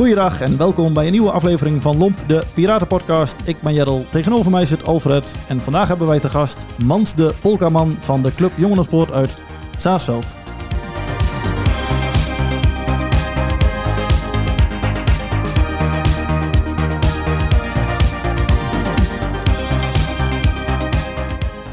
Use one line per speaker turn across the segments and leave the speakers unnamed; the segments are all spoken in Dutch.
Goeiedag en welkom bij een nieuwe aflevering van Lomp, de Piratenpodcast. Ik ben Jerrel, tegenover mij zit Alfred. En vandaag hebben wij te gast Mans de Polkaman van de Club Jongerensport uit Zaasveld.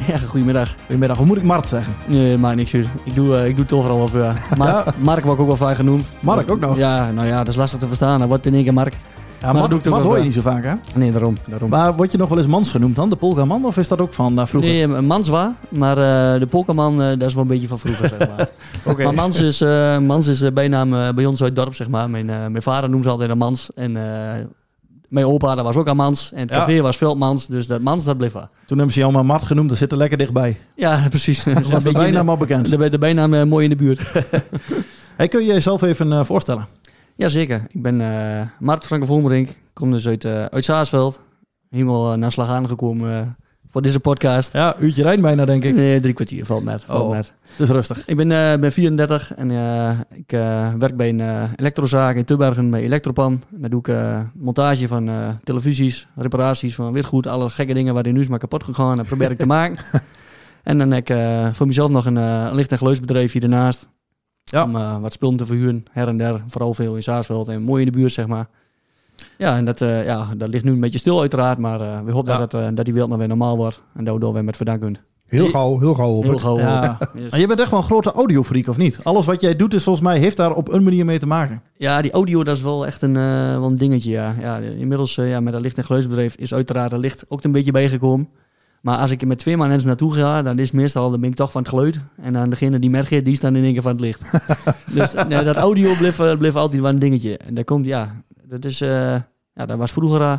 Ja, goedemiddag.
Goedemiddag, hoe moet ik Mart zeggen?
Nee, maakt niks uit. Ik doe, eh, ik doe het overal wel. Mark, Mark wordt ook wel vaak genoemd.
Mark ook nog?
Ja, nou ja, dat is lastig te verstaan. Dat wordt in één keer Mark.
Ja,
dat ik toch
Mart
wel
hoor je niet zo vaak hè?
Nee, daarom. daarom.
Maar word je nog wel eens Mans genoemd dan, de Polkaman? Of is dat ook van eh, vroeger?
Nee, een Manswa, maar eh, de Polkaman, dat is wel een beetje van vroeger, zeg maar. Maar Mans is, Mans is de bijnaam bij ons uit het dorp, zeg maar. Mijn, mijn vader noemde ze altijd een Mans. En mijn opa, dat was ook een Mans. En het
Ja.
was Veldmans, dus dat Mans, dat bleef waar.
Toen hebben ze jou maar Mart genoemd, dat zit er lekker dichtbij.
Ja, precies. Dat
was de bijnaam al bekend.
De, de bijnaam eh, mooi in de buurt.
Hey, kun je jezelf even eh, voorstellen?
Jazeker, ik ben eh Maarten Franke Volmerink. Kom dus uit, eh uit Saasveld. Helemaal naar Slag aangekomen eh, voor deze podcast.
Ja, uurtje rijden bijna denk ik.
Nee, drie kwartier valt net. Valt
Oh.
net.
Het is rustig.
Ik ben, eh, ben 34 en eh, ik eh, werk bij een elektrozaak in Tubbergen bij Elektropan. Daar doe ik montage van televisies, reparaties van witgoed, alle gekke dingen waar die nu is maar kapot gegaan. Dat probeer ik te maken. En dan heb ik voor mezelf nog een licht- en geluidsbedrijf hier ernaast.
Ja.
Om wat spullen te verhuren, her en der. Vooral veel in Saasveld en mooi in de buurt, zeg maar. Ja, en dat, eh, ja, dat ligt nu een beetje stil uiteraard, maar eh, we hopen
Ja.
dat, eh, dat die wereld nog weer normaal wordt. En daardoor weer met verdank kunnen.
Heel gauw, heel gauw. hoop
Heel gauw.
Ja.
Yes.
Maar je bent echt wel een grote audiofreak, of niet? Alles wat jij doet is volgens mij, heeft daar op een manier mee te maken.
Ja, die audio dat is wel echt een, eh, wel een dingetje, ja. ja inmiddels ja, met dat licht- en geluidsbedrijf is uiteraard het licht ook een beetje bijgekomen. Maar als ik er met twee man mensen naartoe ga, dan is meestal dan ben ik toch van het geluid. En dan degene die merkt, die staan in één keer van het licht. dus nee, dat audio bleef, bleef altijd wel een dingetje. En daar komt, ja, dat is, eh, ja, dat was vroeger eh,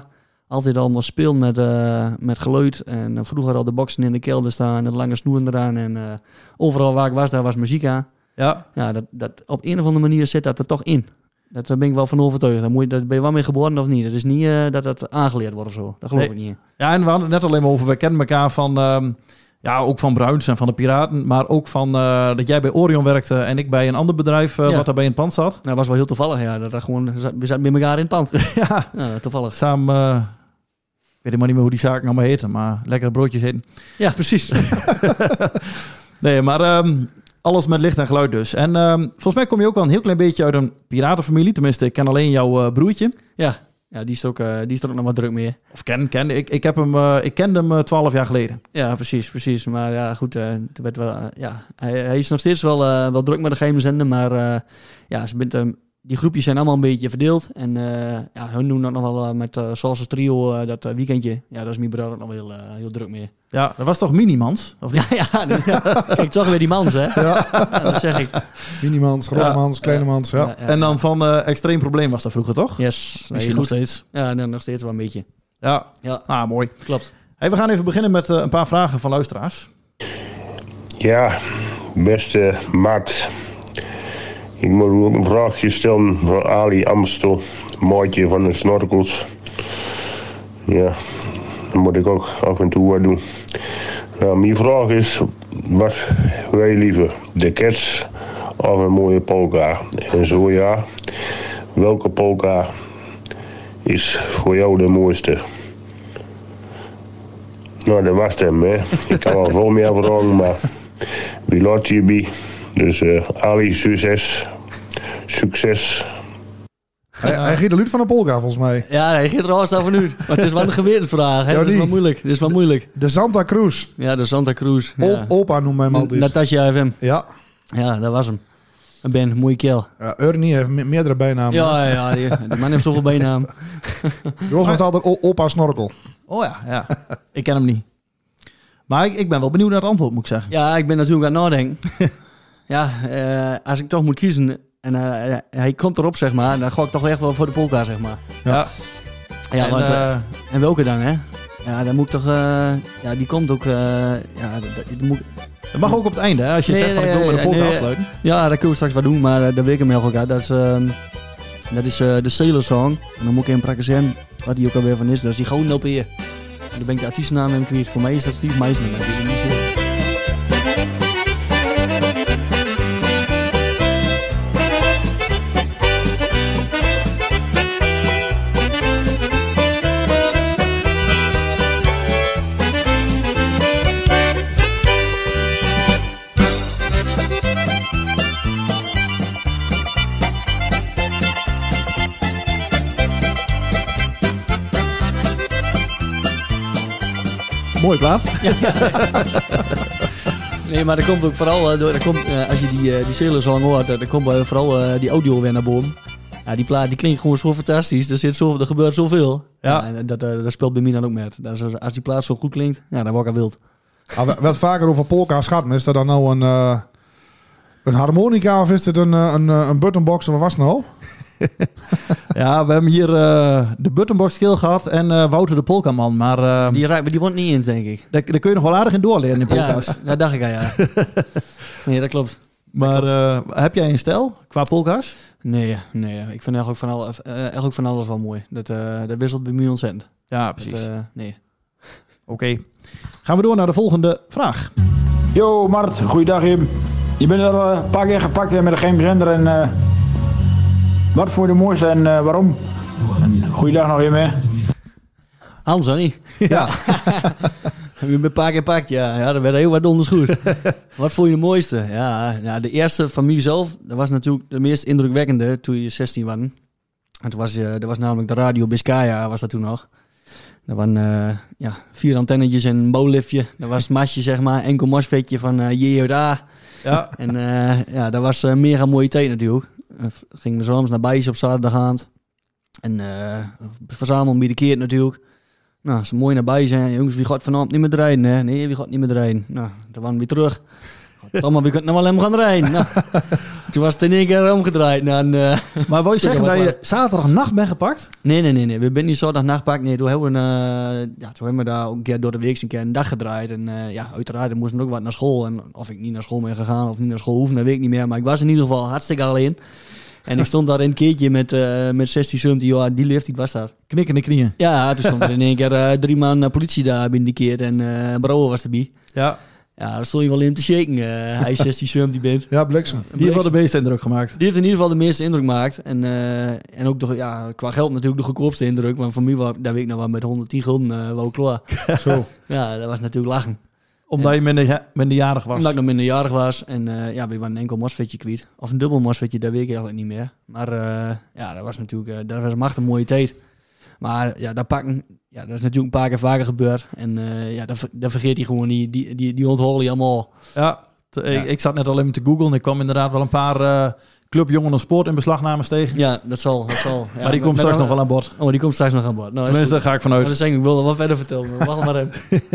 altijd allemaal speel met, eh, met geluid. En vroeger al de boxen in de kelder staan, en lange snoeren eraan. En overal waar ik was, daar was muziek aan.
Ja,
Ja, dat, dat, op een of andere manier zit dat er toch in. Dat, daar ben ik wel van overtuigd. Daar, moet je, daar ben je wel mee geboren of niet. Het is niet eh, dat dat aangeleerd wordt of zo. Dat geloof
Nee.
ik niet.
Ja, en we hadden het net alleen maar over, we kennen elkaar van, ehm, ja, ook van Bruins en van de Piraten, maar ook van eh, dat jij bij Orion werkte en ik bij een ander bedrijf eh,
Ja.
wat daarbij in het pand zat.
Nou, dat was wel heel toevallig, ja. Dat, dat gewoon, we zaten bij elkaar in het pand.
ja,
ja, toevallig.
samen, eh, ik weet helemaal niet meer hoe die zaken allemaal heten, maar lekkere broodjes eten.
Ja, precies.
Nee, maar ehm, alles met licht en geluid dus. En ehm, volgens mij kom je ook wel een heel klein beetje uit een piratenfamilie, tenminste, ik ken alleen jouw broertje.
ja, ja die, is er ook, eh, die is er ook nog wat druk mee.
Of ken, ken, ik, ik, heb hem, eh, ik kende hem twaalf jaar geleden.
Ja, precies, precies. Maar ja, goed, eh, toen werd wel, eh, ja, hij, hij is nog steeds wel, eh, wel druk met de geheime zender, maar eh, ja, ze bent, ehm, die groepjes zijn allemaal een beetje verdeeld. En eh, ja, hun doen dat nog wel eh, met uh, Salsa Trio, eh, dat eh, weekendje. Ja, daar is mijn broer ook nog wel heel, eh, heel druk mee.
Ja, dat was toch Minimans? Of niet?
Ja, ja, ja. kijk, toch weer die mans, hè? Ja. dat zeg ik.
Minimans, grote
Ja.
mans, kleine mans. Ja.
En dan van eh, Extreem Probleem was dat vroeger, toch?
Yes.
Misschien nog steeds.
Ja, nee, nog steeds wel een beetje.
Ja,
Ja,
ah, mooi.
klopt.
Hey, we gaan even beginnen met eh, een paar vragen van luisteraars.
Ja, beste Maat. Ik moet ook een vraagje stellen voor Ali Amstel, maatje van de snorkels. Ja, dat moet ik ook af en toe wat doen. Nou, mijn vraag is, wat wil je liever, de kets of een mooie polka? En zo ja, welke polka is voor jou de mooiste? Nou, dat was hem, hè. Ik kan wel veel meer vragen, maar wie laat je bij? Dus eh, Ali, succes. Succes.
Hij, hij giet de luid van de polka, volgens mij.
Ja, hij gaat er al staan van u. Maar het is wel een gewetensvraag, hè?
Ja,
Dat is wel moeilijk. Dat is wel moeilijk.
De Santa Cruz.
Ja, de Santa Cruz.
O-
Ja.
Opa noemt mij hem altijd.
Natasja FM.
Ja.
Ja, dat was hem. Een Ben, mooie keel.
ja. Ernie heeft me- meerdere bijnamen.
Ja, ja, ja die, die man heeft zoveel bijnaam.
Bij ons was altijd opa Snorkel.
Oh ja, ja. ik ken hem niet. Maar ik, ik ben wel benieuwd naar het antwoord, moet ik zeggen.
Ja, ik ben natuurlijk aan het nadenken. ja, eh, als ik toch moet kiezen... En En eh, hij komt erop, zeg maar. En dan ga ik toch echt wel voor de polka, zeg maar.
Ja.
Ja,
En,
want,
eh,
en welke dan, hè? Ja, dan moet ik toch... eh, ja, die komt ook... eh, ja, dat, dat- dat moet,
Dat mag ook op het einde, hè? Als je
Nee,
zegt van ik
nee,
wil met de polka
nee.
afsluiten.
ja, dat kunnen we straks wat doen, maar eh, dat weet ik hem heel goed. Dat is, ehm, dat is eh, de Sailor Song. En dan moet ik even praktiseren wat die ook alweer van is. Dat is die Gouden op hier. En dan ben ik de artiestennaam even kwijt. Voor mij is dat Steve Meisner,
plaat.
Nee, maar dat komt ook vooral eh, door, dat komt, eh, als je die, eh die Sailor hoort, dan komt vooral die audio weer naar boven. Ja, die plaat die klinkt gewoon zo fantastisch. Er, zit zo, er gebeurt zoveel.
Ja.
en dat, dat speelt bij mij dan ook met. Dat is, als- die plaat zo goed klinkt, ja, dan word ik al wild.
Ah, Wat vaker over polka schatten. Is er dan nou een, een harmonica of is het een, een, een buttonbox of wat was het nou?
Ja, we hebben hier eh, de Buttonbox skill gehad en eh, Wouter de Polkaman. Maar eh,
Die, raakt- die wordt niet in, denk ik.
daar, daar kun je nog wel aardig in doorleren in
Ja,
polka's.
dat dacht ik al, ja. Nee, dat klopt.
Maar eh, heb jij een stijl qua polka's?
Nee, nee, ik vind eigenlijk van, al, eh, eigenlijk van alles wel mooi. Dat, eh, dat wisselt bij mij ontzettend.
Ja,
Dat, eh, nee.
Oké. Gaan we door naar de volgende vraag.
Yo Mart, goeiedag Jim. Je bent al een paar keer gepakt hè, met een geheim zender en eh, wat voor de mooiste en eh, waarom? En goeiedag nog Jim hè.
Hans, hè? niet?
Ja.
We hebben een paar keer pakt, ja. Ja, dat werd heel wat donders goed. wat vond je de mooiste? Ja, ja, de eerste van zelf, dat was natuurlijk de meest indrukwekkende toen je 16 was. En toen was, je, dat was namelijk de Radio Biscaya, was dat toen nog. Dat waren eh, ja, vier antennetjes en een bouwliftje. Dat was het masje, zeg maar. Enkel mosvetje van eh JODA.
ja.
En eh, ja, dat was een mega mooie tijd natuurlijk. Uh, gingen we soms naar Bijs op zaterdagavond. En eh verzamelen bij de keer natuurlijk. Nou, ze mooi naar bij zijn. Jongens, wie gaat vanavond niet meer rijden? Nee, wie gaat niet meer rijden? Nou, toen waren we weer terug. Wie kunt nou wel hem gaan rijden? Nou, toen was het in één keer omgedraaid. Nou, en, eh,
Maar wil je zeggen dat je zaterdagnacht bent gepakt?
nee, nee, nee, nee. We zijn niet zo dag nachtpak. Nee, toen hebben we, eh, ja, toen hebben we daar ook een keer door de week een keer een dag gedraaid. En eh, ja, uiteraard, er moesten ook wat naar school. En of ik niet naar school ben gegaan of niet naar school hoef, dat weet ik niet meer. Maar ik was in ieder geval hartstikke alleen. En ik stond daar een keertje met, eh met 16, 17 jaar. Die lift, ik was daar.
Knikken de knieën.
Ja, toen stond er in één keer eh, drie man politie daar binnen die keer. En een brouwer was erbij.
Ja.
Ja, daar stond je wel in te shaken. eh, hij is 16, 17 bent.
Ja, bliksem.
Die heeft wel de meeste indruk gemaakt.
Die heeft in ieder geval de meeste indruk gemaakt. En, eh, en ook de, ja, qua geld natuurlijk de goedkoopste indruk. Want voor mij, was, daar weet ik nog wel, met 110 gulden uh, wou ik klaar.
Zo.
Ja, dat was natuurlijk lachen.
Omdat je minder, minderjarig was.
Omdat ik nog minderjarig was. En eh, ja, we waren een enkel mosvetje kwijt. Of een dubbel mosvetje, dat weet ik eigenlijk niet meer. Maar eh, ja, dat was natuurlijk dat was een machtig mooie tijd. Maar ja, dat pakken, ja, dat is natuurlijk een paar keer vaker gebeurd. En eh, ja, dat, ver- dat vergeet hij gewoon niet. Die, die, die onthol je allemaal.
Ja, Ik, ik zat net al even te googlen en ik kwam inderdaad wel een paar eh Club Jongen Sport in beslagnames tegen.
Ja, dat zal. Dat zal ja,
maar die komt straks nog wel aan bod.
Oh, die komt straks nog aan bod. Nou,
Tenminste, daar ga ik
Maar
vanuit.
dat zeg ik, ik wil nog wat verder vertellen. maar Wacht maar even.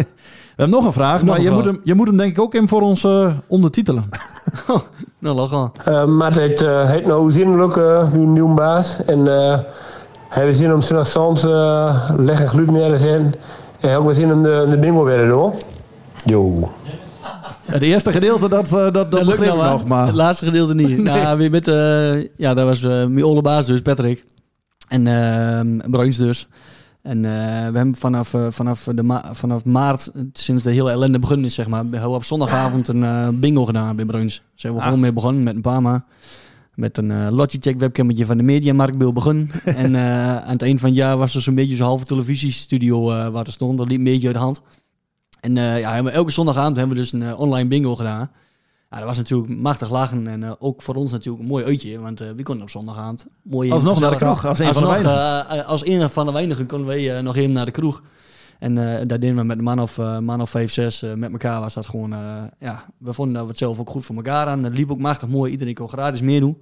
We hebben nog een vraag,
Nog
maar
een
je,
vraag.
moet hem, je moet hem denk ik ook in voor ons eh, ondertitelen.
Nou, lach aan.
Uh, maar het uh, heet nou zinnelijk, uh, uw nieuwe baas. En uh, hij heeft zin om s'nachts soms uh, leggen gluten te zetten. En ook wel zin om de, de bingo weer te doen. Jo.
Het eerste gedeelte, dat, eh, dat, dat,
lukt
begreep ik
nou,
nog. Maar
Het laatste gedeelte niet. Nou, weer met, eh, ja, dat was eh mijn oude baas dus, Patrick. En uh, Bruins dus. En eh, we hebben vanaf, eh, vanaf, de ma- vanaf maart, sinds de hele ellende begonnen is, zeg maar, hebben we op zondagavond een eh, bingo gedaan bij Bruins. Daar zijn we
Ah.
gewoon mee begonnen met een Pama. Met een uh, Logitech webcammetje van de Mediamarkt bij begonnen. en eh, aan het eind van het jaar was er zo'n beetje zo'n halve televisiestudio eh waar er stond. Dat liep een beetje uit de hand. En eh, ja, elke zondagavond hebben we dus een eh, online bingo gedaan. Ja, dat was natuurlijk machtig lachen en eh, ook voor ons natuurlijk een mooi uitje, want eh, we konden op zondagavond mooi
alsnog naar de kroeg, als een van de weinigen.
eh, als een van de weinigen konden wij eh, nog even naar de kroeg. En eh daar deden we met een man of, eh, man of vijf, zes eh, met elkaar was dat gewoon, ja, we vonden dat we het zelf ook goed voor elkaar aan. Het liep ook machtig mooi, iedereen kon gratis meedoen.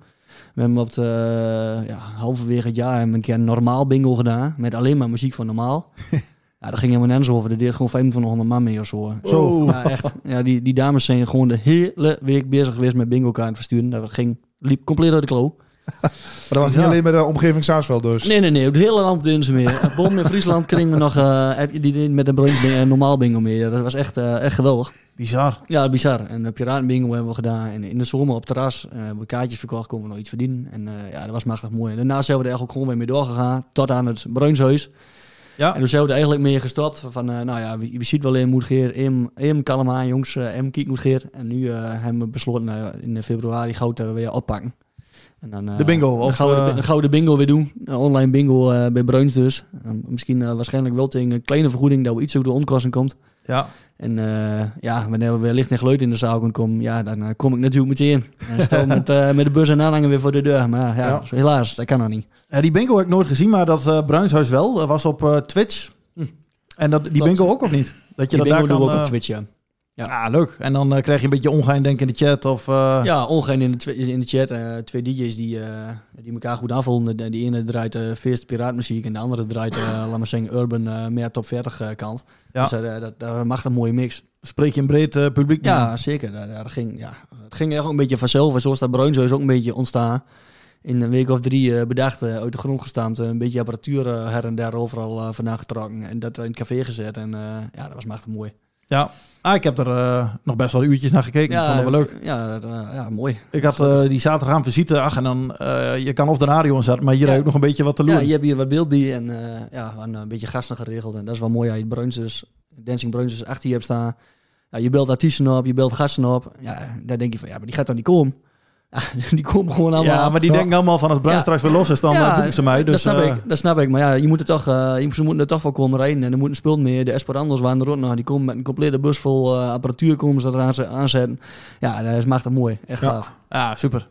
We hebben op de, ja, halverwege het jaar hebben we een keer een normaal bingo gedaan, met alleen maar muziek van normaal. Ja, dat ging helemaal nergens over. Er deed gewoon 2500 man mee of zo.
Zo.
Ja, echt. Ja, die, die dames zijn gewoon de hele week bezig geweest met bingo kaarten versturen. Dat ging Liep compleet uit de klo.
Maar dat was niet
Ja.
alleen met de omgeving Saasveld dus.
Nee, nee, nee. Op het hele land doen ze meer. Boven in Friesland kregen we nog eh, heb je die met een bruins en normaal bingo meer. Dat was echt, eh, echt geweldig.
Bizar.
Ja, bizar. En de piratenbingo hebben we gedaan. En in de zomer op het terras eh, hebben we kaartjes verkocht, konden we nog iets verdienen. En eh, ja, dat was machtig mooi. En daarna zijn we er eigenlijk gewoon weer mee doorgegaan, tot aan het Bruinshuis.
Ja.
En toen zijn we er eigenlijk mee gestopt. Van, eh, nou ja, wie, wie ziet wel in moet geer, kalm aan jongens, eh, em kiek moet geer. En nu eh, hebben we besloten eh, in februari goud te weer oppakken. En dan, eh,
De bingo,
Een gouden,
eh,
een gouden bingo weer doen. Een online bingo eh, bij Bruins dus. Eh, misschien eh, waarschijnlijk wel tegen een kleine vergoeding dat we iets over de onkosten komt.
Ja.
En eh, ja, wanneer we weer licht en geluid in de zaal kunnen komen, ja, dan eh, kom ik natuurlijk meteen. En stel met, eh, met de bus en aanhangen weer voor de deur. Maar ja,
Ja.
helaas, dat kan nog niet.
Ja, die bingo heb ik nooit gezien, maar dat eh, Bruinshuis wel. Dat was op eh, Twitch. En dat, die bingo ook of niet? Dat je
Die
dat
bingo
daar
doen
kan...
we ook
eh,
op Twitch, ja.
Ja, leuk. En dan eh, krijg je een beetje ongein denken in de chat. Of, eh,
Ja, ongeveer in de, in de chat. eh, twee DJ's die, die elkaar goed aanvoelen. De, die ene draait feest piraatmuziek en de andere draait, laat maar zeggen, urban, meer top 40 eh, kant.
Ja.
Dus dat, dat mag een mooie mix.
Spreek je een breed publiek.
Ja, zeker. Dat, dat ging, ja, het ging echt ook een beetje vanzelf. En zo is dat Bruinshuis ook een beetje ontstaan. In een week of drie bedacht, uit de grond gestampt. een beetje apparatuur her en der overal vandaan getrokken. En dat in het café gezet. En ja, dat was machtig mooi.
Ja. Ah, ik heb er eh, nog best wel uurtjes naar gekeken. ik vond het wel leuk.
Ja, dat, eh, ja mooi.
Ik had eh, die zaterdagavond visite. Ach, en dan, je kan of de radio inzetten, maar hier
Ja.
heb ik nog een beetje wat te doen.
Ja, je hebt hier wat beeld bij en ja, een, een beetje gasten geregeld. En dat is wel mooi. Ja, je Bruinsus, Dancing Bruinsus achter je hebt staan. Ja, je belt artiesten op, je belt gasten op. Ja, daar denk je van, ja, maar die gaat dan niet komen. Ja, die komen gewoon allemaal.
Ja, maar die
Ja.
denken allemaal van als Bruin
Ja.
straks weer los is, dan
Ja,
eh, boeken ze mij. Dus,
dat, snap
eh,
ik, dat snap ik. Maar ja, je moet er toch, eh, je- ze moeten er toch wel komen rijden. En er moet een spul meer. De Esperandos waren er ook nog. Die komen met een complete bus vol eh, apparatuur komen ze eraan ze- aanzetten. Ja, dat is machtig mooi. Echt
Ja.
gaaf.
Ja, super.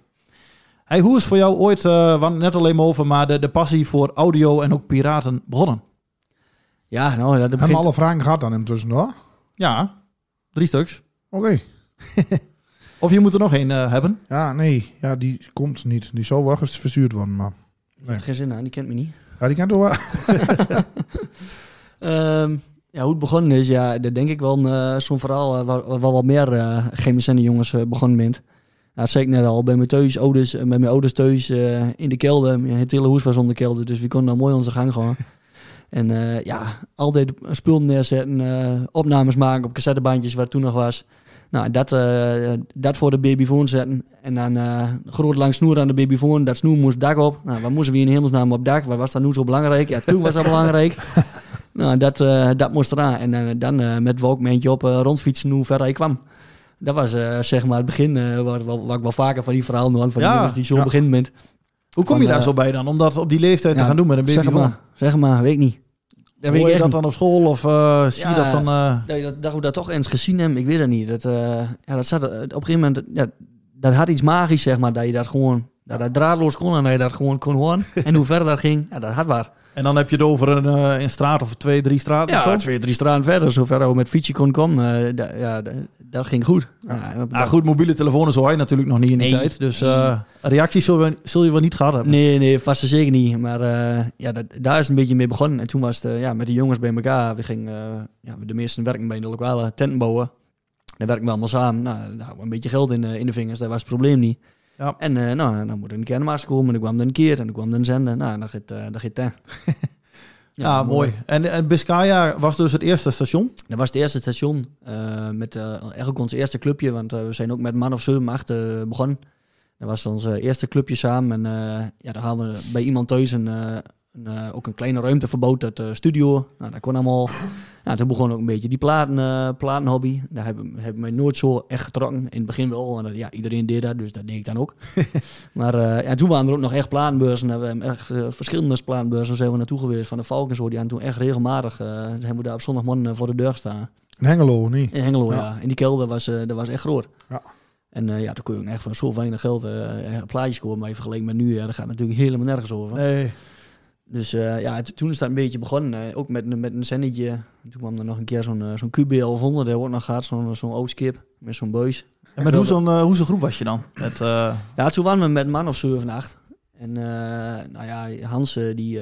Hey, hoe is voor jou ooit, eh, het net alleen maar over, maar de, de passie voor audio en ook piraten begonnen?
Ja, nou, dat
Hebben
begint...
we alle vragen gehad aan hem tussendoor?
Ja, drie stuks.
Oké.
Of je moet er nog één eh, hebben.
Ja, nee. Ja, die komt niet. Die zal wel eens verstuurd worden, maar...
heeft geen zin aan, die kent me niet.
Ja, die kan toch wel...
Ehm, ja, hoe het begonnen is, ja, dat denk ik wel eh, zo'n verhaal eh, waar, waar wat meer uh, chemische jongens begonnen bent. Ja, dat zei ik net al, bij mijn thuis, ouders, met mijn ouders thuis eh, in de kelder. Ja, het hele huis was onder kelder, dus we konden dan mooi onze gang gaan. En eh, ja, altijd spullen neerzetten, eh, opnames maken op cassettebandjes waar het toen nog was. Nou, dat, eh, dat voor de babyfoon zetten. En dan eh groot lang snoer aan de babyfoon. Dat snoer moest dak op. Nou, waar moesten we in hemelsnaam op dak? Waar was dat nu zo belangrijk? Ja, toen was dat belangrijk. Nou, dat, eh, dat moest eraan. En dan met Walkmantje op rondfietsen hoe ver ik kwam. Dat was zeg maar het begin, waar, waar, waar ik wel vaker van die verhalen hoor, van
Ja,
die jongens die zo
ja.
met.
Hoe kom
Van,
je daar zo bij dan? Om dat op die leeftijd te gaan doen met een baby
Zeg maar, zeg maar, weet ik niet. Dat weet
Hoor je dat
niet.
dan op school of eh, zie je
Ja,
dat van... eh,
Dat dat, dat dat toch eens gezien hebben, ik weet het niet. Dat, eh, ja, dat zat, op een gegeven moment, ja, dat had iets magisch, zeg maar, dat je dat gewoon, dat, dat draadloos kon en dat je dat gewoon kon horen. en hoe verder dat ging, ja, dat had waar.
En dan heb je het over een, eh, een straat of twee, drie straten of zo?
Ja, twee, drie straten verder, zover we met fietsje kon komen, eh, dat, ja, dat, dat ging goed. Ja,
Nou goed, mobiele telefoon zo hij natuurlijk nog niet in die
Nee.
tijd. Dus eh, reacties zul je, zul je wel niet gehad hebben.
Nee, nee, vast en zeker niet. Maar ja, dat, daar is het een beetje mee begonnen. En toen was het ja, met de jongens bij elkaar. We gingen, ja, de meesten werken bij de lokale tenten bouwen. Daar werken we allemaal samen. Nou, daar hadden we een beetje geld in, in de vingers. Dat was het probleem niet.
Ja.
En eh, nou, dan moet er een keer een maas komen. Dan kwam er een keer en dan kwam er een zender. Nou, dan gaat, eh dan gaat het.
Ja, mooi. En, en Biscaya was dus het eerste station.
Dat was het eerste station. eh, met eigenlijk ons eerste clubje. Want we zijn ook met man of 7, 8 eh, begonnen. Dat was ons eerste clubje samen. En ja, daar hadden we bij iemand thuis een, een, eh, ook een kleine ruimte verbouwd, het eh, studio. Nou, dat kon allemaal. Ja, toen begon ook een beetje die platen, eh, platenhobby. Daar hebben, hebben wij nooit zo echt getrokken. In het begin wel, want ja, iedereen deed dat, dus dat deed ik dan ook. maar ja, toen waren er ook nog echt platenbeurzen. Daar hebben we echt verschillende platenbeurzen zijn we naartoe geweest. Van de Valk en zo, die hadden toen echt regelmatig. hebben we daar op zondagmorgen voor de deur staan.
In Hengelo, niet?
In Hengelo, ja.
Ja.
In die kelder was, dat was echt groot.
Ja.
En eh, ja, toen kon je ook echt voor zo weinig geld eh plaatjes kopen. Maar je vergeleken met nu, ja, dat gaat natuurlijk helemaal nergens over.
Nee.
Dus eh, ja, het- toen is dat een beetje begonnen. ook met, een- met een zendetje. Toen kwam er nog een keer zo'n eh, zo'n QB 1100. Dat hebben we ook nog gehad. Zo'n zo'n oud skip met zo'n buis.
En met hoe zo'n eh, hoe zo'n groep was je dan? Met,
Ja, toen waren we met een man of 7, 8. En nou ja, Hans die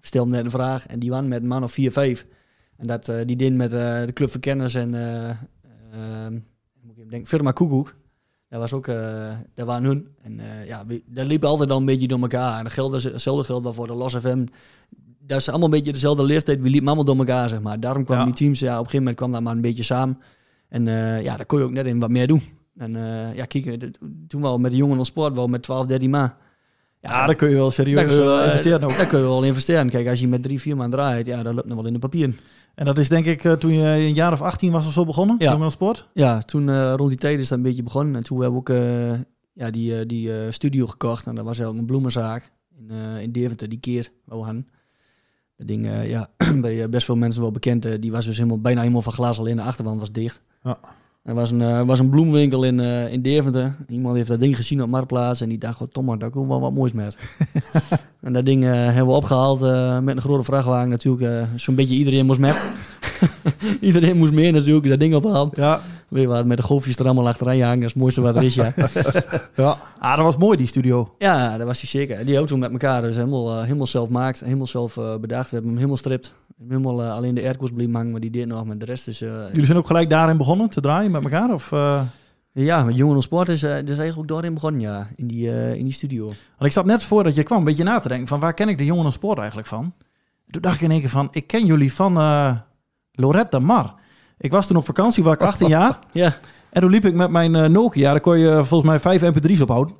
stelde net een vraag. En die waren met een man of 4, 5. En dat, die deed met de Club van Kenners en... moet ik even denken, Firma Koekoek. Dat was ook, eh dat waren hun. En eh, ja, dat liep altijd al een beetje door elkaar. En dat geldt, hetzelfde geldt wel voor de Los FM. Dat is allemaal een beetje dezelfde leeftijd. We liepen allemaal door elkaar, zeg maar. Daarom kwamen
Ja.
die teams, ja, op een gegeven moment kwam dat maar een beetje samen. En eh, ja, daar kon je ook net in wat meer doen. En eh, ja, kijk, toen wel met de jongen op sport, wel met 12, 13 ma.
Ja, daar kun je wel serieus
wel,
eh,
eh,
investeren ook.
Daar kun je wel investeren. Kijk, als je met drie, vier man draait, ja, dat loopt nog wel in de papieren.
En dat is denk ik eh, toen je een jaar of 18 was of zo begonnen,
Ja.
Jongen Sport.
Ja, toen rond die tijd is dat een beetje begonnen. En toen hebben we ook ja, die, die studio gekocht. En dat was ook een bloemenzaak in, in Deventer, die keer waar we hadden. Dat ding, ja, bij best veel mensen wel bekend. die was dus helemaal, bijna helemaal van glas, alleen de achterwand was dicht.
Ja.
Er was een, eh, was een bloemwinkel in, eh, in Deventer. Iemand heeft dat ding gezien op Marktplaats. En die dacht, oh, Tom, daar komt wel wat moois met. en dat ding eh, hebben we opgehaald eh, met een grote vrachtwagen natuurlijk. Zo'n beetje iedereen moest met. iedereen moest meer natuurlijk, dat ding ophalen.
Ja.
Weet je wat, met de golfjes er allemaal achteraan hangen. Dat is het mooiste wat er is, ja.
Ja.
Ah, dat was mooi, die studio.
ja, dat was hij zeker. Die auto met elkaar dus helemaal, eh, helemaal zelf maakt. Helemaal zelf eh, bedacht. We hebben hem helemaal stript. Helemaal eh, alleen de airco's bleef hangen, maar die deed nog. Maar de rest is...
Jullie zijn ook gelijk daarin begonnen te draaien met elkaar? Of,
ja, met Jongen Sport is, is eigenlijk ook daarin begonnen, ja. In die, in die studio.
Want ik zat net voordat je kwam een beetje na te denken van waar ken ik de jongen sport eigenlijk van? Toen dacht ik in één keer van, ik ken jullie van Lorette de Mar. Ik was toen op vakantie, was ik 18 jaar.
Ja.
En toen liep ik met mijn eh, Nokia, daar kon je volgens mij vijf mp3's ophouden.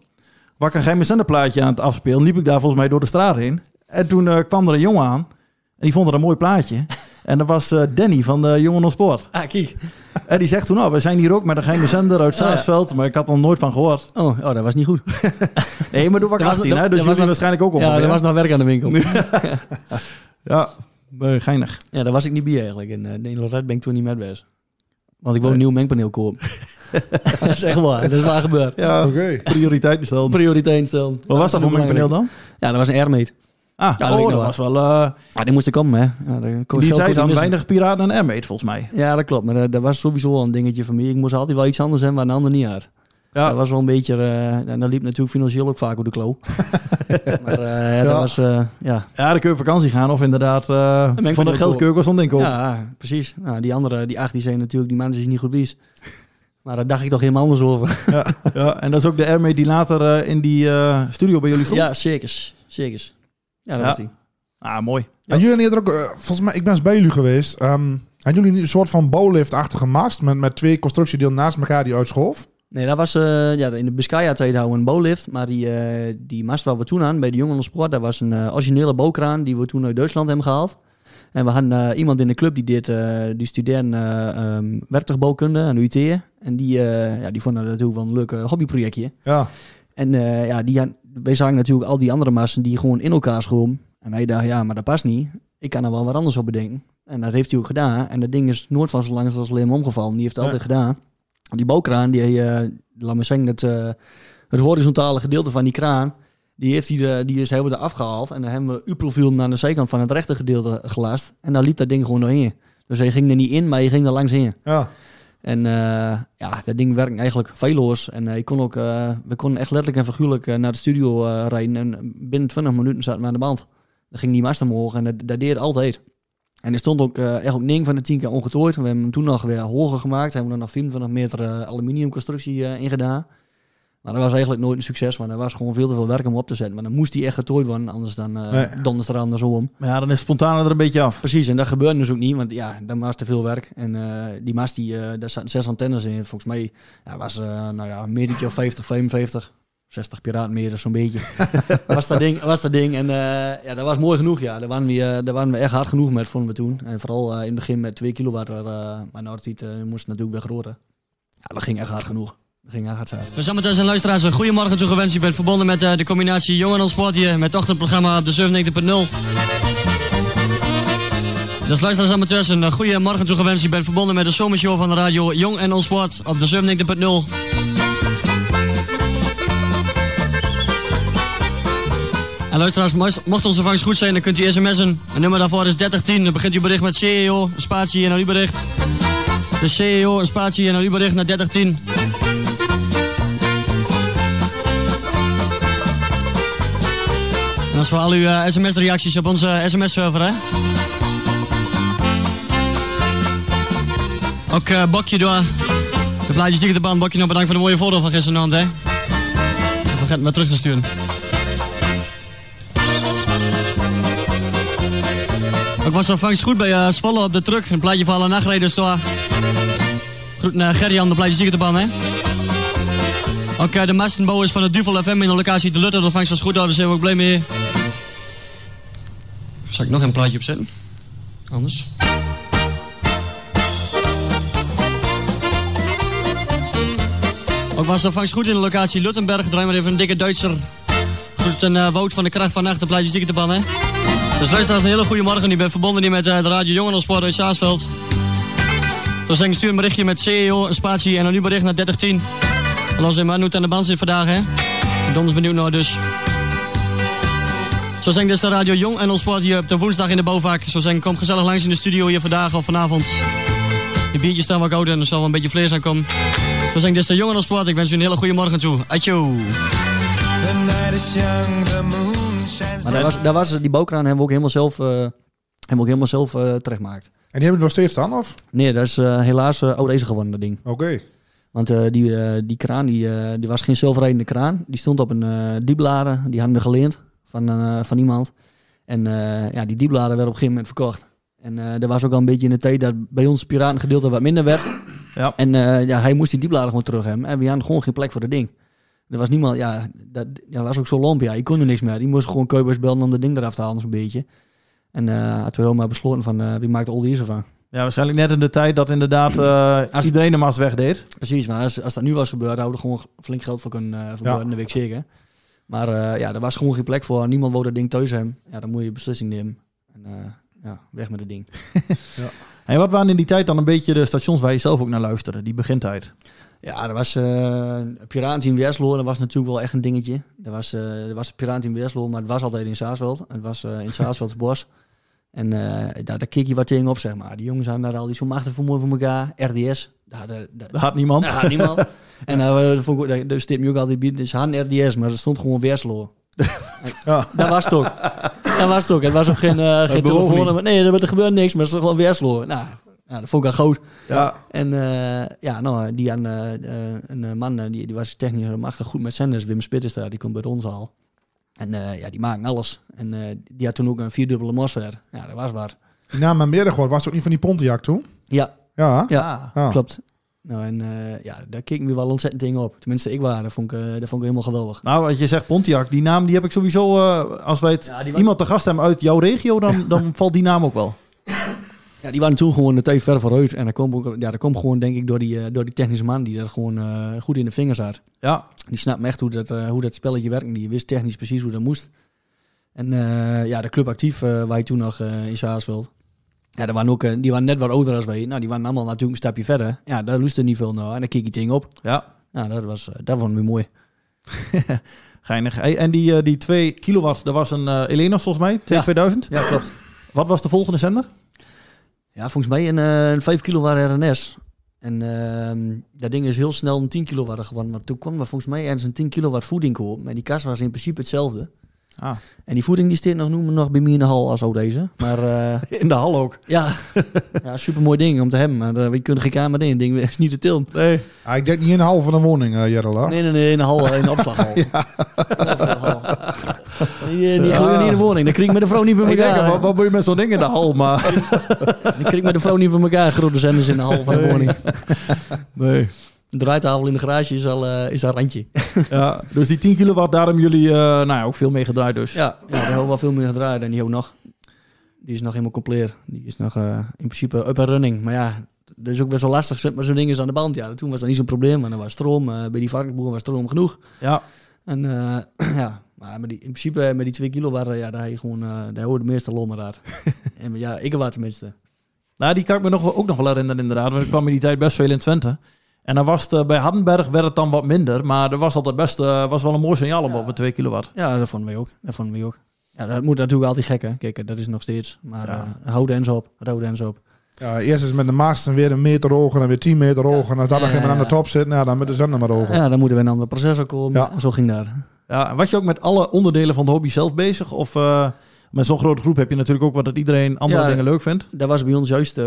Waar ik een geheime zenderplaatje aan het afspelen, liep ik daar volgens mij door de straat heen. En toen eh, kwam er een jongen aan en die vond het een mooi plaatje. En dat was eh, Danny van de Jongen op Sport.
Ah, kijk.
En die zegt toen, nou, we zijn hier ook met een geheime zender uit
Oh, ja.
Saasveld. Maar ik had er nog nooit van gehoord.
Oh, oh, dat was niet goed.
Nee, maar toen was ik
Dat was-
18,
dat-
hè, dus jullie waarschijnlijk ook
Ja,
ongeveer.
er was nog werk aan de winkel.
Ja, nee, geinig.
Ja, daar was ik niet bij eigenlijk. En uh, in Lorette ben ik toen niet met geweest. Want ik wil een nieuw mengpaneel kopen. dat is echt waar. Dat is waar gebeurd.
Ja,
Oké.
prioriteit besteld.
Prioriteit instellen.
Wat was dat voor mijn paneel dan?
Ja, dat was een Airmate.
Ah,
Ja, dat
oh,
ik
dat was wel... eh
Ja, die moest er komen, hè. Ja, daar kon
in
ik
die tijd dan weinig piraten en Airmate, volgens mij.
Ja, dat klopt. Maar dat, dat was sowieso al een dingetje van mij. Ik moest altijd wel iets anders hebben waar een ander niet had.
Ja.
Dat was wel een beetje... eh en dat liep natuurlijk financieel ook vaak op de klo. maar eh, ja, dat
Ja.
was... eh, ja.
Ja, dan kun je op vakantie gaan of inderdaad uh, van dat geld kun je ook wel zo'n ding kopen.
ja, precies. Nou, die andere, die acht, die zijn natuurlijk... Die mannen is niet goed wies. Maar daar dacht ik toch helemaal anders over.
Ja, en dat is ook de Airmate die later eh, in die eh, studio bij jullie stond?
Ja, zeker. Zeker. Ja, dat
Ja.
was die.
Ah, mooi.
En jullie hadden ook, volgens mij, ik ben eens bij jullie geweest. Ehm hadden jullie niet een soort van bowlift-achtige mast met, met twee constructiedelen naast elkaar die uitschoof?
Nee, dat was eh, ja, in de Biscaya-tijd houden we een bowlift. Maar die, eh, die mast waar we toen aan, bij de Jongen Sport, dat was een eh, originele bouwkraan die we toen uit Duitsland hebben gehaald. En we hadden iemand in de club die, dit, die studeerde um, werktuigbouwkunde aan de UT. En die, eh, ja, die vonden dat natuurlijk wel een leuk hobbyprojectje.
Ja.
En eh, ja, die, wij zagen natuurlijk al die andere massen die gewoon in elkaar schoon. En hij dacht, ja, maar dat past niet. Ik kan er wel wat anders op bedenken. En dat heeft hij ook gedaan. En dat ding is nooit van zo lang als alleen maar omgevallen. Die heeft het
Ja.
altijd gedaan. Die bouwkraan, die, eh laat me zeggen, het, eh, het horizontale gedeelte van die kraan, die, heeft hij de, die is, we eraf gehaald. En dan hebben we U-profiel naar de zijkant van het rechte gedeelte gelast. En daar liep dat ding gewoon doorheen. Dus hij ging er niet in, maar hij ging er langs heen.
Ja.
En eh, ja, dat ding werkt eigenlijk feilloos. En eh, ik kon ook, eh, we konden echt letterlijk en figuurlijk eh, naar de studio eh, rijden. En binnen 20 minuten zaten we aan de band. Dan ging die mast omhoog en dat, dat deed altijd. En er stond ook eh, echt ook 9 van de 10 keer ongetooid. We hebben hem toen nog weer hoger gemaakt. Hebben we er nog 24 meter eh, aluminiumconstructie eh in gedaan. Maar dat was eigenlijk nooit een succes, want er was gewoon veel te veel werk om op te zetten. Maar dan moest die echt getooid worden, anders dan uh,
Nee.
donders er andersom.
Maar ja, dan is spontaan er een beetje af.
Precies, en dat gebeurde dus ook niet, want ja, dan was te veel werk. En die mast, die, daar zaten zes antennes in. Volgens mij ja, was nou ja, een metertje of 50, 55, 60 piratenmeters zo'n beetje. was, dat ding, was dat ding. En eh, ja, dat was mooi genoeg, ja. Daar waren, we, eh, daar waren we echt hard genoeg met, vonden we toen. En vooral eh, in het begin met 2 kilowatt, maar nou, uh, moest natuurlijk weer groter. Ja, dat ging echt hard genoeg. Dat ging echt hard zijn.
We zijn met zijn luisteraars goedemorgen toegewenst. Je bent verbonden met de combinatie Jong en Sport hier met ochtendprogramma op de 97.0. Dus luisteraars amateurs, een goede morgen toegewenst. Je bent verbonden met de zomershow van de radio Jong en On Sport op de 97.0. En luisteraars, mocht onze vangst goed zijn, dan kunt u sms'en. Het nummer daarvoor is 3010. Dan begint uw bericht met CEO, een spatie en een bericht. De CEO, een spatie en een bericht naar 3010. En dat is voor al uw uh, sms-reacties op onze sms-server, hè? Ook uh, Bokje door. De plaatjes die de baan, Bakje nog bedankt voor de mooie foto van gisteravond, hè. Vergeet hem maar terug te sturen. Ook was de vangst goed bij uh, op de truck. Een plaatje van alle nachtrijders. Zo. Groet naar Gerjan, de de baan, hè. Ook uh, de mastenbouwers van het Duvel FM in de locatie De Lutter. De vangst was goed, daar zijn we ook blij mee. Zal ik nog een plaatje opzetten? Anders. Ook was de vangst goed in de locatie Luttenberg. Draai maar even een dikke Duitser. Goed een uh, Wout van de kracht van. De plaatjes die de ban, hè. Dus luisteraars, een hele goede morgen. Ik ben verbonden hier met de Radio Jongensport uit Saasveld. Dus ik stuur een berichtje met CEO, een spatie en een bericht naar 3010. En onze Manoet aan de band zit vandaag, hè. Ons benieuwd naar dus. Zo zijn dus de Radio Jong en ons sport hier op de woensdag in de bouwvak. Zo zijn kom gezellig langs in de studio hier vandaag of vanavond. De biertjes staan wat koud en er zal wel een beetje vlees aankomen. Zo zijn dus de Jong en ons sport. Ik wens u een hele goede morgen toe. Atjo.
Maar daar was, daar was, die bouwkraan hebben we ook helemaal zelf, uh, hebben we ook helemaal zelf uh, terechtgemaakt.
En die hebben we nog steeds staan, of?
Nee, dat is uh, helaas oud ijzer geworden, dat ding.
Oké. Okay.
Want die, die kraan, die, die was geen zelfrijdende kraan. Die stond op een dieplader. Die hadden we geleend van, van iemand. En ja, die dieplader werd op een gegeven moment verkocht. En er was ook al een beetje in de tijd dat bij ons piratengedeelte wat minder werd.
Ja.
En ja, hij moest die dieplader gewoon terug hebben. En we hadden gewoon geen plek voor dat ding. Er was niemand, ja, dat ja, was ook zo lomp. Ja, je kon er niks meer. Die moest gewoon keubers bellen om dat ding eraf te halen, zo'n beetje. En uh, hadden we helemaal besloten van uh, wie maakt al die van.
Ja, waarschijnlijk net in de tijd dat inderdaad uh, als, iedereen hem als wegdeed.
Precies, maar als, als dat nu was gebeurd, hadden we gewoon flink geld voor kunnen ja. in de week zeker. Maar ja, er was gewoon geen plek voor. Niemand wou dat ding thuis hebben. Ja, dan moet je beslissing nemen. En ja, weg met het ding.
ja. En wat waren in die tijd dan een beetje de stations waar je zelf ook naar luisterde, die begintijd?
Ja, er was uh, Piratenteam Werslo, dat was natuurlijk wel echt een dingetje. Er was, uh, er was Piratenteam Werslo, maar het was altijd in Saasveld. Het was uh, in Saasvelds bos. En daar, daar keek je wat tegen op, zeg maar. Die jongens hadden daar al die zo machtig voor mooi voor elkaar. RDS, daar, daar,
daar had niemand.
Daar had niemand. en uh, vond ik, daar stipt me ook altijd bieden. Dus hadden RDS, maar er stond gewoon Werslo. ja. Dat was het ook. Dat was het ook. Het was ook geen, geen telefoon. Nee, er, gebeurde niks, maar het was gewoon Werslo. Nou, ja, dat vond ik wel goed.
Ja.
En uh, ja, nou, die aan, uh, een man, die, die was technisch machtig goed met zenders. Wim Spit is daar, die komt bij ons al. En uh, ja, die maken alles. En die had toen ook een vierdubbele Mosfer. Ja, dat was waar.
Die naam aan meerdere gehoord. Was het ook niet van die Pontiac toen?
Ja.
Ja?
Ja, ja. klopt. Nou, en ja, daar keken we wel ontzettend tegen op. Tenminste, ik waar. Dat vond ik, dat vond ik helemaal geweldig.
Nou, wat je zegt Pontiac, die naam die heb ik sowieso... als wij het, ja, iemand te gast hebben uit jouw regio, dan, dan valt die naam ook wel.
Ja, die waren toen gewoon tijd ver vooruit. En dat komt, ook, ja, dat komt gewoon, denk ik, door die, uh, door die technische man die dat gewoon uh, goed in de vingers had.
Ja.
Die snapt echt hoe dat, uh, hoe dat spelletje werkt. Die wist technisch precies hoe dat moest. En ja, de club actief waar je toen nog in Saasveld. Ja, die waren, ook, die waren net wat ouder als wij. Nou, die waren allemaal natuurlijk een stapje verder. Ja, daar er niet veel naar. En dan keek je ding op.
Ja.
Nou, dat, was, dat vond ik mooi.
Geinig. Hey, en die, die 2 kilowatt, dat was een uh, Elenos volgens mij, T2000?
Ja. ja, klopt.
Wat was de volgende zender?
Ja, volgens mij een, uh, een 5 kilowatt RNS. En uh, dat ding is heel snel een 10 kilowatt geworden. Maar toen kwam er volgens mij ergens een 10 kilowatt voeding op. Maar die kast was in principe hetzelfde.
Ah.
En die voeding die steekt nog, noemen nog bij mij in de hal als ook deze. Maar, uh,
in de hal ook?
Ja, ja super mooi ding om te hebben. Maar uh, we kunnen geen kamer in. ding is niet te tillen.
Nee.
Ah, ik denk niet in de hal van een woning, uh.
Nee, nee, nee, in de hal, in de opslaghal. ja. Die, die ja. niet in de woning. Dan kreeg ik met de vrouw niet voor elkaar.
Denk, wat, wat moet je met zo'n ding in de hal? Maar...
Dan kreeg ik met de vrouw niet voor elkaar. Grote zenders in de hal van de woning.
Nee.
De draaitafel in de garage is al, uh, is al randje.
ja, dus die 10 kilowatt, daar hebben jullie uh, nou ja, ook veel mee gedraaid dus.
Ja, ja daar hebben we wel veel mee gedraaid. En die ook nog. Die is nog helemaal compleet. Die is nog uh, in principe up and running. Maar ja, dat is ook best wel lastig. Zet maar zo'n ding is aan de band. Ja, toen was dat niet zo'n probleem. Maar er was stroom. bij die varkensboer was stroom genoeg.
Ja.
En ja, maar met die, in principe met die 2 kilowatt, ja, daar, je gewoon, daar hoorde de meeste lommer uit. en ja, ik wat tenminste.
Nou, die kan ik me nog, ook nog wel herinneren inderdaad. Want ik kwam in die tijd best veel in Twente. En dan was het, bij Hardenberg werd het dan wat minder. Maar er was altijd best uh, was wel een mooi signaal ja. op met 2 kilowatt.
Ja, dat vonden we ook. Dat vonden we ook. Ja, dat moet natuurlijk altijd gek, hè. Kijk, dat is nog steeds. Maar ja. uh, houden en zo op. Houden en zo op.
Ja, eerst is met de masten weer een meter hoger en weer 10 meter hoger. En als dat dan geen aan de top zit, nou, dan met de zender maar hoger.
Ja, dan moeten we een ander processor komen. Ja. Zo ging dat.
Ja, was je ook met alle onderdelen van de hobby zelf bezig? Of, uh, met zo'n grote groep heb je natuurlijk ook wat dat iedereen andere
Ja.
dingen leuk vindt.
Dat was bij ons juist, eh,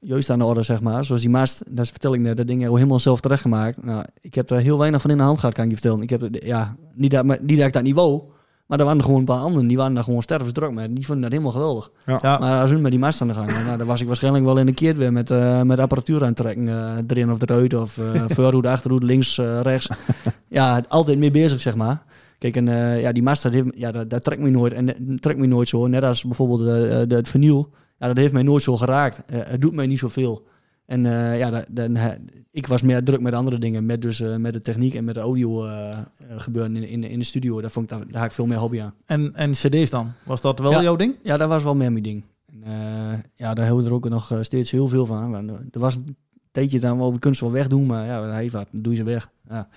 juist aan de orde, zeg maar. Zoals die mast, dat vertel ik net, dat ding hebben we helemaal zelf terechtgemaakt. Nou, ik heb er heel weinig van in de hand gehad, kan ik je vertellen. Ik heb, het- ja, niet dat, maar- niet dat ik dat niet wou, maar er waren er gewoon een paar anderen, die waren daar gewoon stervensdruk mee. Die vonden dat helemaal geweldig.
Ja.
Ja.
Maar als we met die mast aan de gang, nou, dan was ik waarschijnlijk wel in een keer weer met, eh, met apparatuur aantrekken. eh erin of eruit, of eh voorhoede, achterhoede, links, rechts. ja, altijd mee bezig, zeg maar. Kijk, en eh, ja, die mast, dat, heeft, ja, dat, dat trekt me nooit. En dat trekt me nooit zo. Net als bijvoorbeeld eh, de, het vinyl. Ja, dat heeft mij nooit zo geraakt. Eh, het doet mij niet zoveel. En eh, ja, dan, eh, ik was meer druk met andere dingen. Met, dus, eh, met de techniek en met de audio eh, eh, gebeuren in, in, in de studio. Daar, vond ik, daar, daar had ik veel meer hobby aan.
En, en cd's dan? Was dat wel
Ja.
jouw ding?
Ja, dat was wel meer mijn ding. En, eh, ja, daar houden we er ook nog eh, steeds heel veel van. Want, eh, er was tijdje dan wel, we kunnen ze wel wegdoen, maar ja, hij wat, dan doe je ze weg. Ja.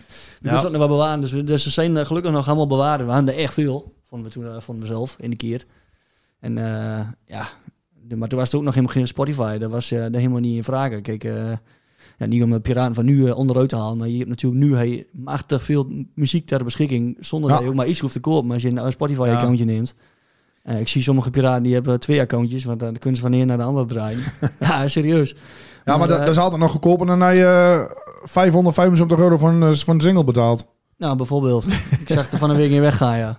Je
Ja.
ze ook nog wel bewaren. Dus, we- dus ze zijn eh, gelukkig nog allemaal bewaard. We hadden er echt veel, vonden we toen eh, vonden we zelf in de keer. En eh, ja, maar toen was er ook nog helemaal geen Spotify. Dat was eh, daar helemaal niet in vragen. Kijk, eh, ja, niet om de piraten van nu onderuit te halen, maar je hebt natuurlijk nu hey, machtig veel muziek ter beschikking zonder
Ja.
dat je ook maar iets hoeft te kopen als je een Spotify-accountje neemt. Ik zie sommige piraten die hebben twee accountjes, want dan kunnen ze van de een naar de ander draaien. ja, serieus.
Ja, maar
Maar,
dat,
eh,
dat is altijd nog goedkoper dan dat je eh, 575 euro voor een, eh, voor een single betaalt.
Nou, bijvoorbeeld. ik zag er van een week in weggaan, ja.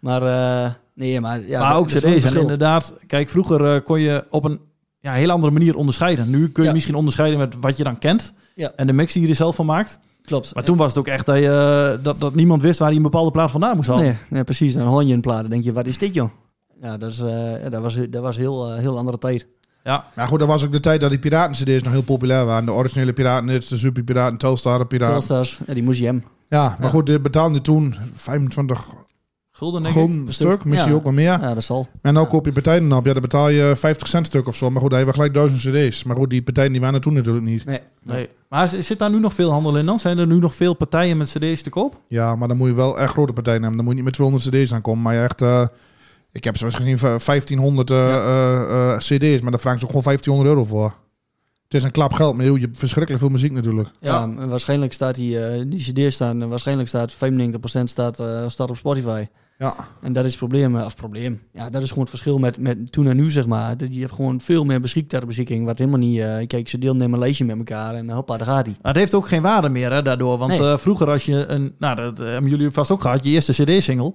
Maar eh, nee, maar ja.
maar ook cd's. Inderdaad, kijk, vroeger eh, kon je op een ja, heel andere manier onderscheiden. Nu kun je
Ja.
misschien onderscheiden met wat je dan kent.
Ja.
En de mix die je er zelf van maakt.
Klopt.
Maar toen was het ook echt dat, je, dat, dat niemand wist waar hij een bepaalde plaat vandaan moest halen.
Nee, nee, precies. Dan hoor je een plaat. Dan denk je, wat is dit, joh? Ja, dat, is, eh, dat was, dat was heel, eh, heel andere tijd.
Ja.
Maar goed, dat was ook de tijd dat die piraten-cd's nog heel populair waren. De originele piraten, de Super Piraten, Telstar de Piraten.
Telstar's, ja, die moest je hem.
Ja, maar
Ja.
goed, dit betaalde toen 25
Gulden, denk ik.
gulden stuk, misschien
Ja.
ook wel meer.
Ja, dat zal.
En nou koop je partijen op, ja, dan betaal je 50 cent stuk of zo. Maar goed, hebben we gelijk duizend cd's. Maar goed, die partijen die waren er toen natuurlijk niet.
Nee.
Nee. Maar zit daar nu nog veel handel in dan? Zijn er nu nog veel partijen met cd's te koop?
Ja, maar dan moet je wel echt grote partijen hebben. Dan moet je niet met 200 cd's aankomen. Maar je echt... eh, ik heb zoals gezien v- 1500 eh, eh, eh, cd's, maar daar vragen ze ook gewoon 1500 euro voor. Het is een klap geld, maar joh, je hebt verschrikkelijk veel muziek natuurlijk.
Ja, en waarschijnlijk staat die, eh, die cd's staan, en waarschijnlijk staat 95% staat, eh, staat op Spotify.
Ja.
En dat is het probleem, eh, of probleem. Ja, dat is gewoon het verschil met, met toen en nu, zeg maar. Dat Je hebt gewoon veel meer beschik ter beschikking, wat helemaal niet... eh, kijk, ze deelnemen een lijstje met elkaar en hoppa, daar gaat hij.
Maar het heeft ook geen waarde meer hè, daardoor. Want
Nee.
eh, vroeger als je een... Nou, dat eh, hebben jullie vast ook gehad. Je eerste cd-single.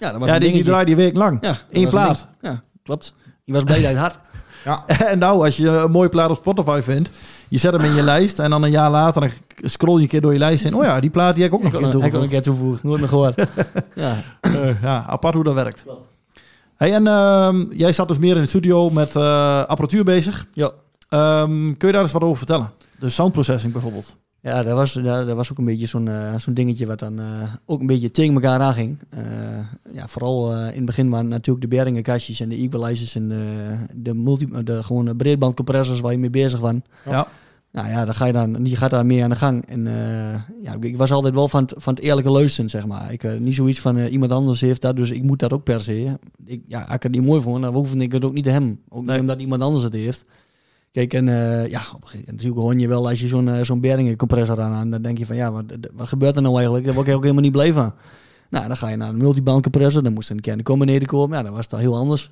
Ja, dat was
Ja,
een
die, die draaide je week lang.
Ja, dat
Eén
een
plaat.
Ja, klopt. Je was blij dat het had.
Ja,
En nou, als je een mooie plaat op Spotify vindt, je zet hem in je lijst en dan een jaar later dan scroll je een keer door je lijst en oh ja, die plaat die heb ik ook
Ik
nog in
ik kon een
toegevoegd.
keer toevoegen. Nooit meer gehoord. ja.
Eh, ja, apart hoe dat werkt. Hey, en ehm, jij zat dus meer in de studio met eh, apparatuur bezig.
Ja.
Ehm, kun je daar eens wat over vertellen? De sound processing bijvoorbeeld.
Ja, dat was, dat, dat was ook een beetje zo'n eh, zo'n dingetje wat dan eh, ook een beetje tegen elkaar aanging. Eh ja, vooral eh, in het begin waren natuurlijk de Beringen-kastjes en de equalizers en de, de, multi, de gewone breedbandcompressors waar je mee bezig was.
Ja.
Nou ja, dan ga je dan, die gaat daar meer aan de gang. En eh, ja, ik was altijd wel van het, van het eerlijke luisteren, zeg maar. Ik, eh, niet zoiets van eh, iemand anders heeft dat, dus ik moet dat ook per se. Ik, ja, als ik het niet mooi vond, dan hoefde ik het ook niet te hem. Ook niet omdat iemand anders het heeft. Kijk, en eh, ja, op een gegeven moment natuurlijk hoor je wel als je zo'n eh, zo'n Beringen compressor aan, aan, dan denk je van ja, wat, wat gebeurt er nou eigenlijk? Daar word ik ook helemaal niet blij van. Nou, dan ga je naar een multiband compressor, dan moest een een combinator komen. Ja, dan was het al heel anders.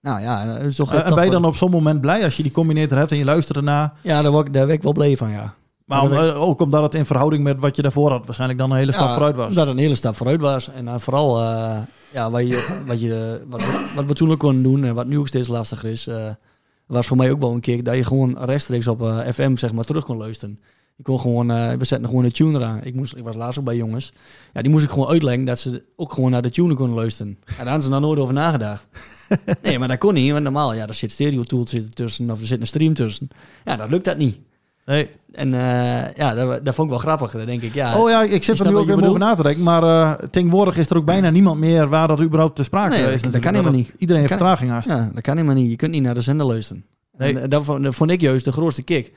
Nou ja,
Eh, en
toch
ben je dan op zo'n moment blij als je die combinator hebt en je luistert ernaar?
Ja, daar word, ik- daar werd ik wel blij van, ja.
Maar om, eh, ook omdat het in verhouding met wat je daarvoor had waarschijnlijk dan een hele stap
Ja,
vooruit was.
Dat een hele stap vooruit was. En dan vooral eh, ja, wat, je, wat, je, wat, we- wat we toen ook konden doen en wat nu ook steeds lastiger is, eh, was voor mij ook wel een keer dat je gewoon rechtstreeks op eh, FM zeg maar, terug kon luisteren. Ik kon gewoon, eh, we zetten gewoon een tuner aan. Ik, moest, ik was laatst ook bij jongens. Ja, die moest ik gewoon uitleggen dat ze ook gewoon naar de tuner konden luisteren. En daar hadden ze nog nooit over nagedacht. nee, maar dat kon niet. Want normaal, ja, er zit stereo tool zit er tussen of er zit een stream tussen. Ja, dat lukt dat niet.
Nee.
En eh, ja, dat, dat vond ik wel grappig. Dan denk ik, ja...
oh ja, ik zit er nu ook weer over na te denken. Maar eh tegenwoordig is er ook bijna niemand meer waar dat überhaupt te sprake
Nee,
is.
dat- kan helemaal niet.
Iedereen heeft vertraging haast.
Ja, dat kan helemaal niet. Je kunt niet naar de zender luisteren.
Nee.
En, dat, vond, dat vond ik juist de grootste kick.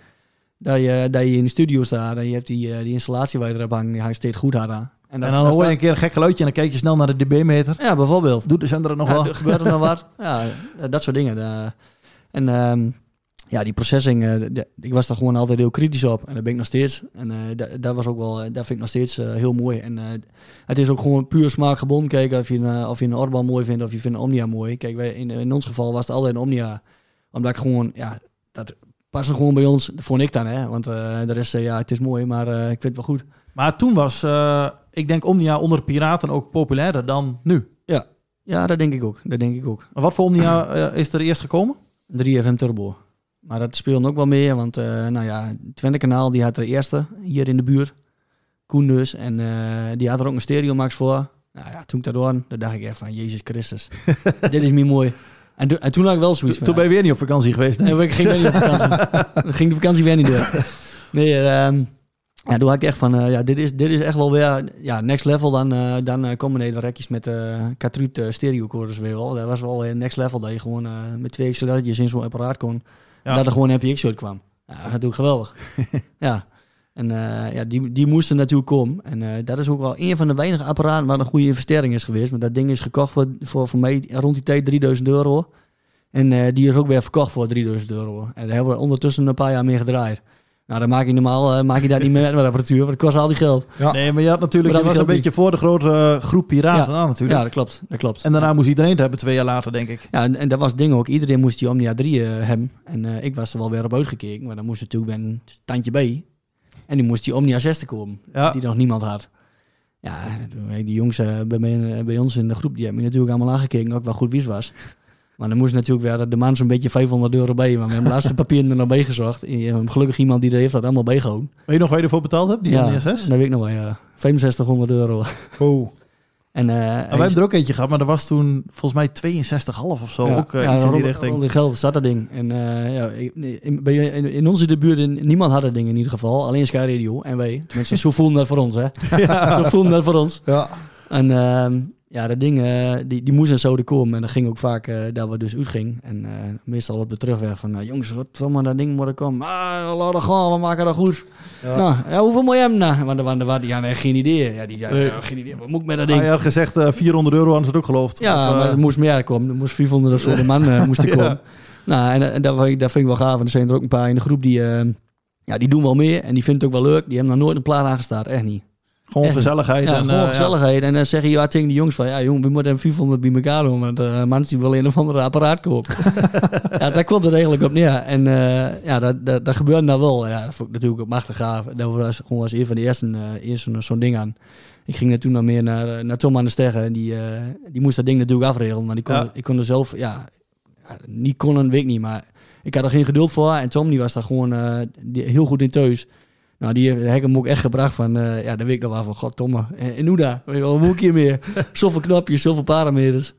Dat je, dat je in de studio staat en je hebt die, eh, die installatie waar je erop hangt, die hangt steeds goed hard aan.
En
dat-
dan hoor je een keer een gek geluidje en dan kijk je snel naar de dB-meter.
Ja, bijvoorbeeld.
Doet de zender het nog
Ja,
wel?
er gebeurt er nog wat? Ja, eh, dat soort dingen. en ehm, ja, die processing, eh, ik was daar gewoon altijd heel kritisch op. En dat ben ik nog steeds. En da- dat was ook wel, dat vind ik nog steeds heel mooi. En het is ook gewoon puur smaakgebonden. Kijk, of je, een, of je een Orban mooi vindt of je vindt een Omnia mooi. Kijk, wij, in, in ons geval was het altijd een Omnia. Omdat ik gewoon, ja, dat past gewoon bij ons. Vond ik dan, hè. Want eh de rest, eh, ja, het is mooi, maar eh, ik vind het wel goed.
Maar toen was, ik denk Omnia onder piraten ook populairder dan nu.
Ja, dat denk ik ook. Dat denk ik ook.
Maar Wat voor Omnia is er eerst gekomen?
3FM Turbo. Maar dat speelde ook wel meer, want nou ja, Twente Kanaal die had de eerste hier in de buurt. Koen dus. En die had er ook een Stereomax voor. Nou ja, toen ik dat hoorde, dan dacht ik echt van, Jezus Christus. dit is niet mooi. En, toen- en toen had ik wel zoiets
Toen
van...
ben je weer niet op vakantie geweest.
Nee, ik ging weer niet op vakantie. Ging de vakantie weer niet door. Nee, ehm, ja, toen had ik echt van, eh, ja, dit is, dit is echt wel weer, ja, next level. Dan, eh dan komen de rekjes met uh, Katruut uh, stereocoders weer wel. Dat was wel weer next level, dat je gewoon met twee acceleratjes in zo'n apparaat kon.
Ja.
Dat er gewoon een MPX uit kwam. Ja, dat doe ik geweldig. ja. En eh, ja, die, die moesten natuurlijk komen. En eh, dat is ook wel een van de weinige apparaten waar een goede investering is geweest. Want dat ding is gekocht voor, voor, voor mij rond die tijd 3000 euro. En eh, die is ook weer verkocht voor 3000 euro. En daar hebben we ondertussen een paar jaar mee gedraaid. Nou, dan maak je normaal maak je dat niet meer met apparatuur, want dat kost al die geld.
Ja.
Nee, maar je had natuurlijk, je
dat
was een beetje voor de grote groep piraten aan natuurlijk.
Ja, dat klopt. Dat klopt.
En daarna moest iedereen het hebben, twee jaar later, denk ik.
Ja, en, en dat was het ding ook. Iedereen moest die Omnia 3 eh, hebben. En eh, ik was er wel weer op uitgekeken. Maar dan moest natuurlijk bij een tandje bij. En die moest die Omnia 6 te komen.
Ja.
Die nog niemand had. Ja, toen, die jongens eh, bij, mij, eh, bij ons in de groep, die hebben me natuurlijk allemaal aangekeken. Ook wel goed wie was. Maar dan moest natuurlijk weer de man zo'n beetje 500 euro bij. Maar we hebben laatste papieren er nog bij gezocht. En gelukkig iemand die er heeft dat allemaal bijgehouden.
Weet je nog waar je ervoor betaald hebt, die
ja,
Omnia 6?
dat weet ik nog wel, ja. 6500 euro.
Oh.
En,
Nou, wij hebben er ook eentje gehad, maar dat was toen volgens mij 62,5 of zo. ook eh, iets in die richting.
rond die geld zat dat ding. En eh, ja, in, in, in onze de buurt, in- niemand had dat ding in ieder geval. Alleen Sky Radio en wij. Tenminste, zo voelden dat voor ons, hè. Zo voelden dat voor ons.
Ja.
En ehm, ja, dat ding, eh, die, die moest en zo er komen. En dat ging ook vaak eh dat we dus uitgingen. En eh, meestal op de terugweg van, nou, jongens, wat van maar dat ding moet er komen. Ah, laat dat gaan, we maken dat goed.
Ja.
Nou, ja, hoeveel moet je hebben? Nou, want er waren- die hadden echt geen idee. Ja, die ja,
Nee.
geen idee. Wat moet ik met dat ding?
Hij had gezegd eh, 400 euro, hadden ze het ook geloofd.
Ja,
Of, eh,
maar er moest meer komen. Er moest 400 of zo de man eh, moest er
Ja.
komen. Nou, en, en dat, dat vind ik wel gaaf. En er zijn er ook een paar in de groep die, eh, ja, die doen wel meer. En die vinden het ook wel leuk. Die hebben nog nooit een plaat aangestaan. Echt niet.
Gewoon gezelligheid.
Ja,
en,
gewoon
eh,
gezelligheid. En dan zeggen je tegen die jongens van... Ja, jongen, we moeten 400 bij elkaar doen. Want uh, mensen die willen een of andere apparaat kopen. ja, daar komt het eigenlijk op neer. En eh, ja, dat, dat, dat gebeurde nou wel. Ja, dat vond ik natuurlijk ook machtig gaaf. Dat was gewoon als een van de eerste eerst zo'n ding aan. Ik ging er toen nog meer naar, eh, naar Tom aan de Sterren. En die, die moest dat ding natuurlijk afregelen. Maar die kon,
Ja.
ik kon er zelf... Ja, ja, niet kon een weet ik niet. Maar ik had er geen geduld voor. En Tom die was daar gewoon eh, die, heel goed in thuis. Nou, die heb ik hem ook echt gebracht van, uh, ja, dat weet ik nog wel van, god Tomme, en, en hoe? Wat moet ik hier meer? zoveel knopjes, zoveel parameters.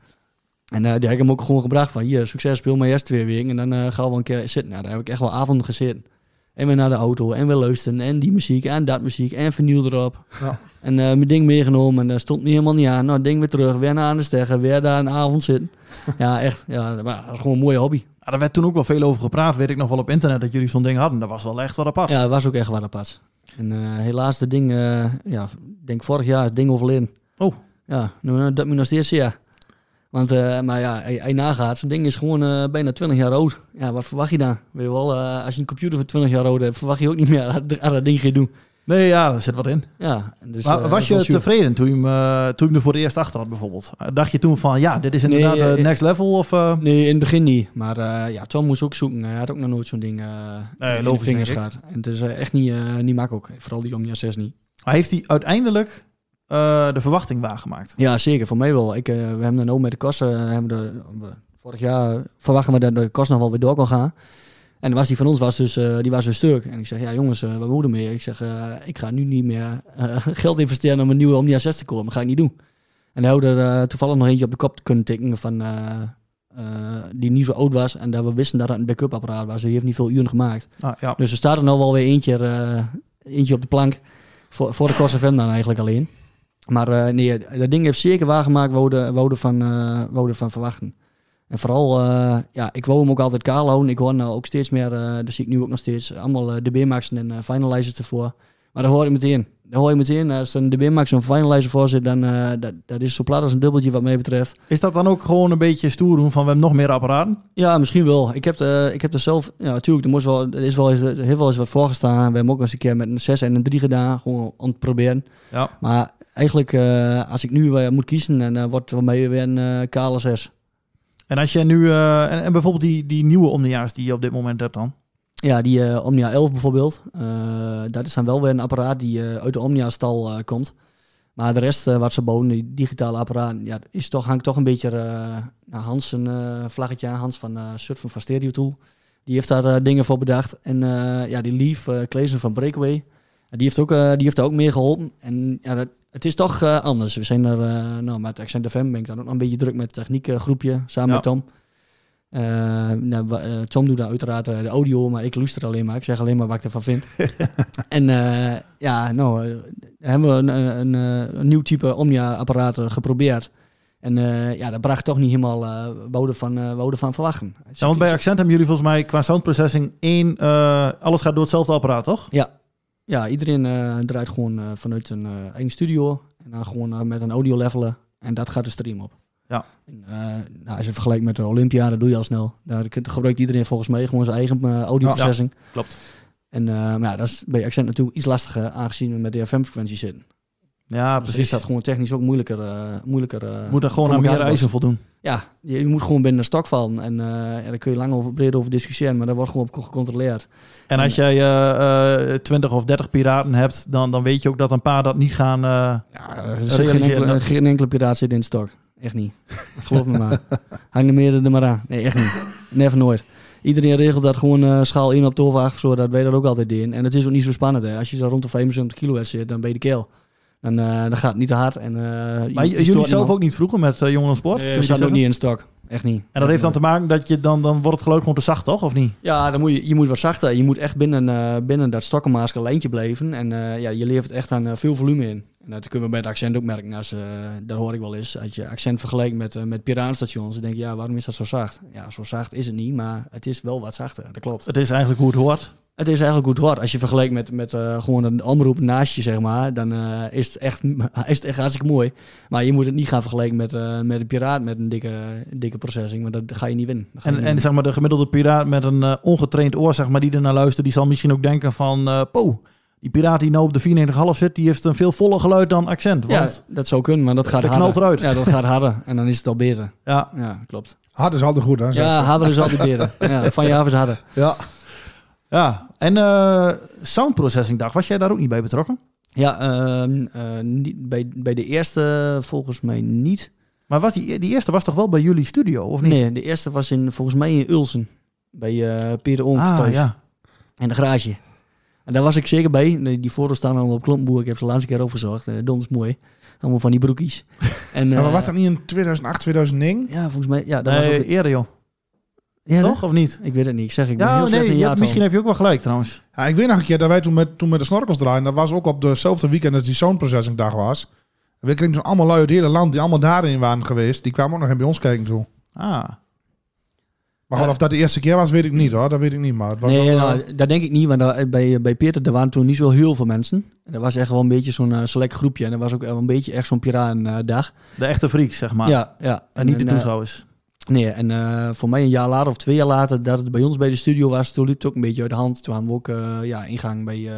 En uh, die heb ik hem ook gewoon gebracht van, hier, succes, speel maar eerst twee weken en dan uh, gaan we een keer zitten. Nou, daar heb ik echt wel avonden gezeten. En weer naar de auto en weer luisteren en die muziek en dat muziek en vernieuw erop.
Ja.
En uh, mijn ding meegenomen en daar stond me helemaal niet aan. Nou, ding weer terug, weer naar aan de steggen, weer daar een avond zitten. ja, echt, ja, dat was gewoon een mooie hobby.
Ja, er werd toen ook wel veel over gepraat, weet ik nog wel op internet, dat jullie zo'n ding hadden. Dat was wel echt wat apart.
Ja, dat was ook echt wat apart. En uh, helaas, de ding, uh, ja, ik denk vorig jaar het ding overleden.
Oh.
Ja, nu, dat moet nog steeds ja. Want, uh, maar ja, hij, hij nagaat, zo'n ding is gewoon bijna 20 jaar oud. Ja, wat verwacht je dan? Weet je wel, als je een computer van 20 jaar oud hebt, verwacht je ook niet meer dat, dat, dat ding gaat doen.
Nee, ja, daar zit wat in.
Ja, dus,
maar was je tevreden toen je, hem, uh, toen je hem er voor de eerst achter had bijvoorbeeld? Dacht je toen van, ja, dit is inderdaad nee, next level? Of.
Nee, in het begin niet. Maar ja, Tom moest ook zoeken. Hij had ook nog nooit zo'n ding
nee,
vingers gehad. En het is echt niet, niet makkelijk. Vooral die Omnia 6 niet.
Maar heeft hij uiteindelijk uh, de verwachting waargemaakt?
Ja, zeker. Voor mij wel. Ik, uh, we hebben dan ook met de kosten, hebben de, vorig jaar verwachten we dat de kost nog wel weer door kan gaan. En was die van ons was dus, uh, die was dus stuk. En ik zeg, ja jongens, uh, wat moeten we mee? Ik zeg, uh, ik ga nu niet meer geld investeren om een nieuwe Omnia 6 te kopen. Dat ga ik niet doen. En daar hadden er toevallig nog eentje op de kop kunnen tikken van, die niet zo oud was. En dat we wisten dat het een backup apparaat was. Die heeft niet veel uren gemaakt.
Ah, ja.
Dus er staat er nou wel weer eentje, eentje op de plank. Voor, voor de Corsa dan eigenlijk alleen. Maar nee, dat ding heeft zeker waargemaakt wouden, wouden, van, wouden van verwachten. En vooral, uh, ja, ik wou hem ook altijd kaal houden. Ik hoor nou ook steeds meer, uh, dat zie ik nu ook nog steeds, allemaal uh, de B-maxen en uh, finalizers ervoor. Maar dat hoor je meteen. Dat hoor je meteen. Als een de max zo'n finalizer voor zit, dan dat, dat is zo plat als een dubbeltje wat mij betreft.
Is dat dan ook gewoon een beetje stoer doen van we hebben nog meer apparaten?
Ja, misschien wel. Ik heb, de, ik heb er zelf, ja natuurlijk, er, moest wel, er is wel eens, er heeft wel eens wat voorgestaan. We hebben ook eens een keer met een 6 en een 3 gedaan, gewoon om te proberen.
Ja.
Maar eigenlijk, als ik nu moet kiezen, dan wordt het voor mij weer een kale 6.
En als je nu, en, en, bijvoorbeeld die, die nieuwe Omnia's die je op dit moment hebt dan?
Ja, die uh, Omnia 11 bijvoorbeeld. Uh, dat is dan wel weer een apparaat die uh, uit de Omnia-stal komt. Maar de rest wat ze bouwen, die digitale apparaat, ja, is toch, hangt toch een beetje Hans een vlaggetje aan. Hans van Surfen van Stereo Tool. Die heeft daar dingen voor bedacht. En ja, die Lief uh, van Breakaway, die heeft, ook, die heeft ook mee geholpen. En ja, dat, het is toch anders. We zijn er, nou, met Accent FM ben ik dan ook nog een beetje druk met het techniekgroepje, samen ja. met Tom. Uh, nou, uh, Tom doet dan uiteraard uh, de audio, maar ik luister alleen maar. Ik zeg alleen maar wat ik ervan vind. en ja, nou, hebben we een, een, een nieuw type Omnia-apparaat geprobeerd. En ja, dat bracht toch niet helemaal uh, wouden van, wouden van verwachten.
Ja, want bij Accent hebben jullie volgens mij qua sound processing één, alles gaat door hetzelfde apparaat, toch?
Ja, ja iedereen draait gewoon vanuit een eigen studio. En dan gewoon met een audio levelen. En dat gaat de stream op.
Ja.
En, uh, nou, als je vergelijkt met de Olympia, dat doe je al snel. Daar gebruikt iedereen volgens mij gewoon zijn eigen uh, audioprocessing.
Ja, klopt.
En uh, maar ja, dat is bij Accent natuurlijk iets lastiger, aangezien we met de FM-frequentie zitten.
Ja,
dus
precies.
is dat gewoon technisch ook moeilijker. moeilijker
moet er gewoon aan meer eisen voldoen.
Ja, je, je, moet gewoon binnen de stok vallen. En ja, daar kun je lang over, breed over discussiëren, maar dat wordt gewoon op gecontroleerd.
En als jij uh, 20 of 30 piraten hebt, dan, dan weet je ook dat een paar dat niet gaan.
ja, geen, enkele, geen enkele piraat zit in de stok. Echt niet. Geloof me maar. Hang de meer er maar aan. Nee, echt niet. Never nooit. Iedereen regelt dat gewoon uh, schaal 1 op de overag, zodat wij dat ook altijd doen. En het is ook niet zo spannend. Hè. Als je zo rond de 75 kilo zit, dan ben je de keel. Dan, uh, dan gaat het niet te hard. En, uh,
maar jullie zelf ook niet vroeger met uh, Jongen Sport?
Nee, we zaten ook niet in stok. Echt niet.
En dat heeft dan te maken dat je dan, dan wordt het geluid gewoon te zacht, toch? Of niet?
Ja, dan moet je, je moet wat zachter. Je moet echt binnen, uh, binnen dat stokkenmasker lijntje blijven. En uh, ja, je levert echt aan uh, veel volume in. En dat kunnen we bij het accent ook merken. Als, dat hoor ik wel eens. Als je accent vergelijkt met, met piraanstations, dan denk je, ja, waarom is dat zo zacht? Ja, zo zacht is het niet, maar het is wel wat zachter. Dat klopt.
Het is eigenlijk hoe het hoort.
Het is eigenlijk goed hoor. Als je vergelijkt met, met uh, gewoon een omroep naast je, zeg maar, dan uh, is, het echt, is het echt hartstikke mooi. Maar je moet het niet gaan vergelijken met, uh, met een piraat met een dikke, dikke processing, want dat ga je niet winnen.
En,
niet
en
winnen.
zeg maar, de gemiddelde piraat met een ongetraind oor, zeg maar, die er naar luistert, die zal misschien ook denken van, po, die piraat die nou op de 94,5 zit, die heeft een veel voller geluid dan accent. Want
ja, dat zou kunnen, maar dat gaat
dat
harder.
knalt eruit.
Ja, dat gaat harder en dan is het al beter.
Ja,
ja klopt.
Hard is altijd goed, hè?
Ja, harder is altijd beter. ja, van je af is harder.
Ja.
Ja, en uh, sound processing dag, was jij daar ook niet bij betrokken?
Ja, uh, uh, niet, bij, bij de eerste volgens mij niet.
Maar was die, die eerste was toch wel bij jullie studio, of niet?
Nee, de eerste was in, volgens mij in Ulsen. Bij uh, Peter Onk
ah,
thuis.
Ja.
En de garage. En daar was ik zeker bij. Die foto's staan allemaal op Klompenboer. Ik heb ze de laatste keer opgezocht. Uh, dons mooi. Allemaal van die broekjes. En,
ja, maar was dat niet in 2008, 2009?
Ja, volgens mij. Ja, dat
nee,
was ook...
eerder joh.
Ja,
Toch, of niet?
Ik weet het niet. Ik zeg, ik ben
ja,
heel slecht in
misschien heb je ook wel gelijk trouwens.
Ja, ik weet nog een keer dat wij toen met, toen met de snorkels draaien, dat was ook op dezelfde weekend als die sound processing dag was. En we kregen toen allemaal lui uit het hele land die allemaal daarin waren geweest. Die kwamen ook nog even bij ons kijken toe.
Ah.
Maar of dat de eerste keer was, weet ik niet hoor. Dat weet ik niet. Maar het was
nee,
wel,
nou,
uh,
dat denk ik niet. Want daar, bij, bij Peter er waren toen niet zo heel veel mensen. En dat was echt wel een beetje zo'n uh, select groepje. En dat was ook wel een beetje echt zo'n piratendag.
De echte freaks, zeg maar.
Ja, ja.
En, niet de
uh,
toeschouwers.
Nee, en uh, voor mij een jaar later of twee jaar later dat het bij ons bij de studio was, toen liep het ook een beetje uit de hand. Toen hadden we ook uh, ja, ingang bij uh,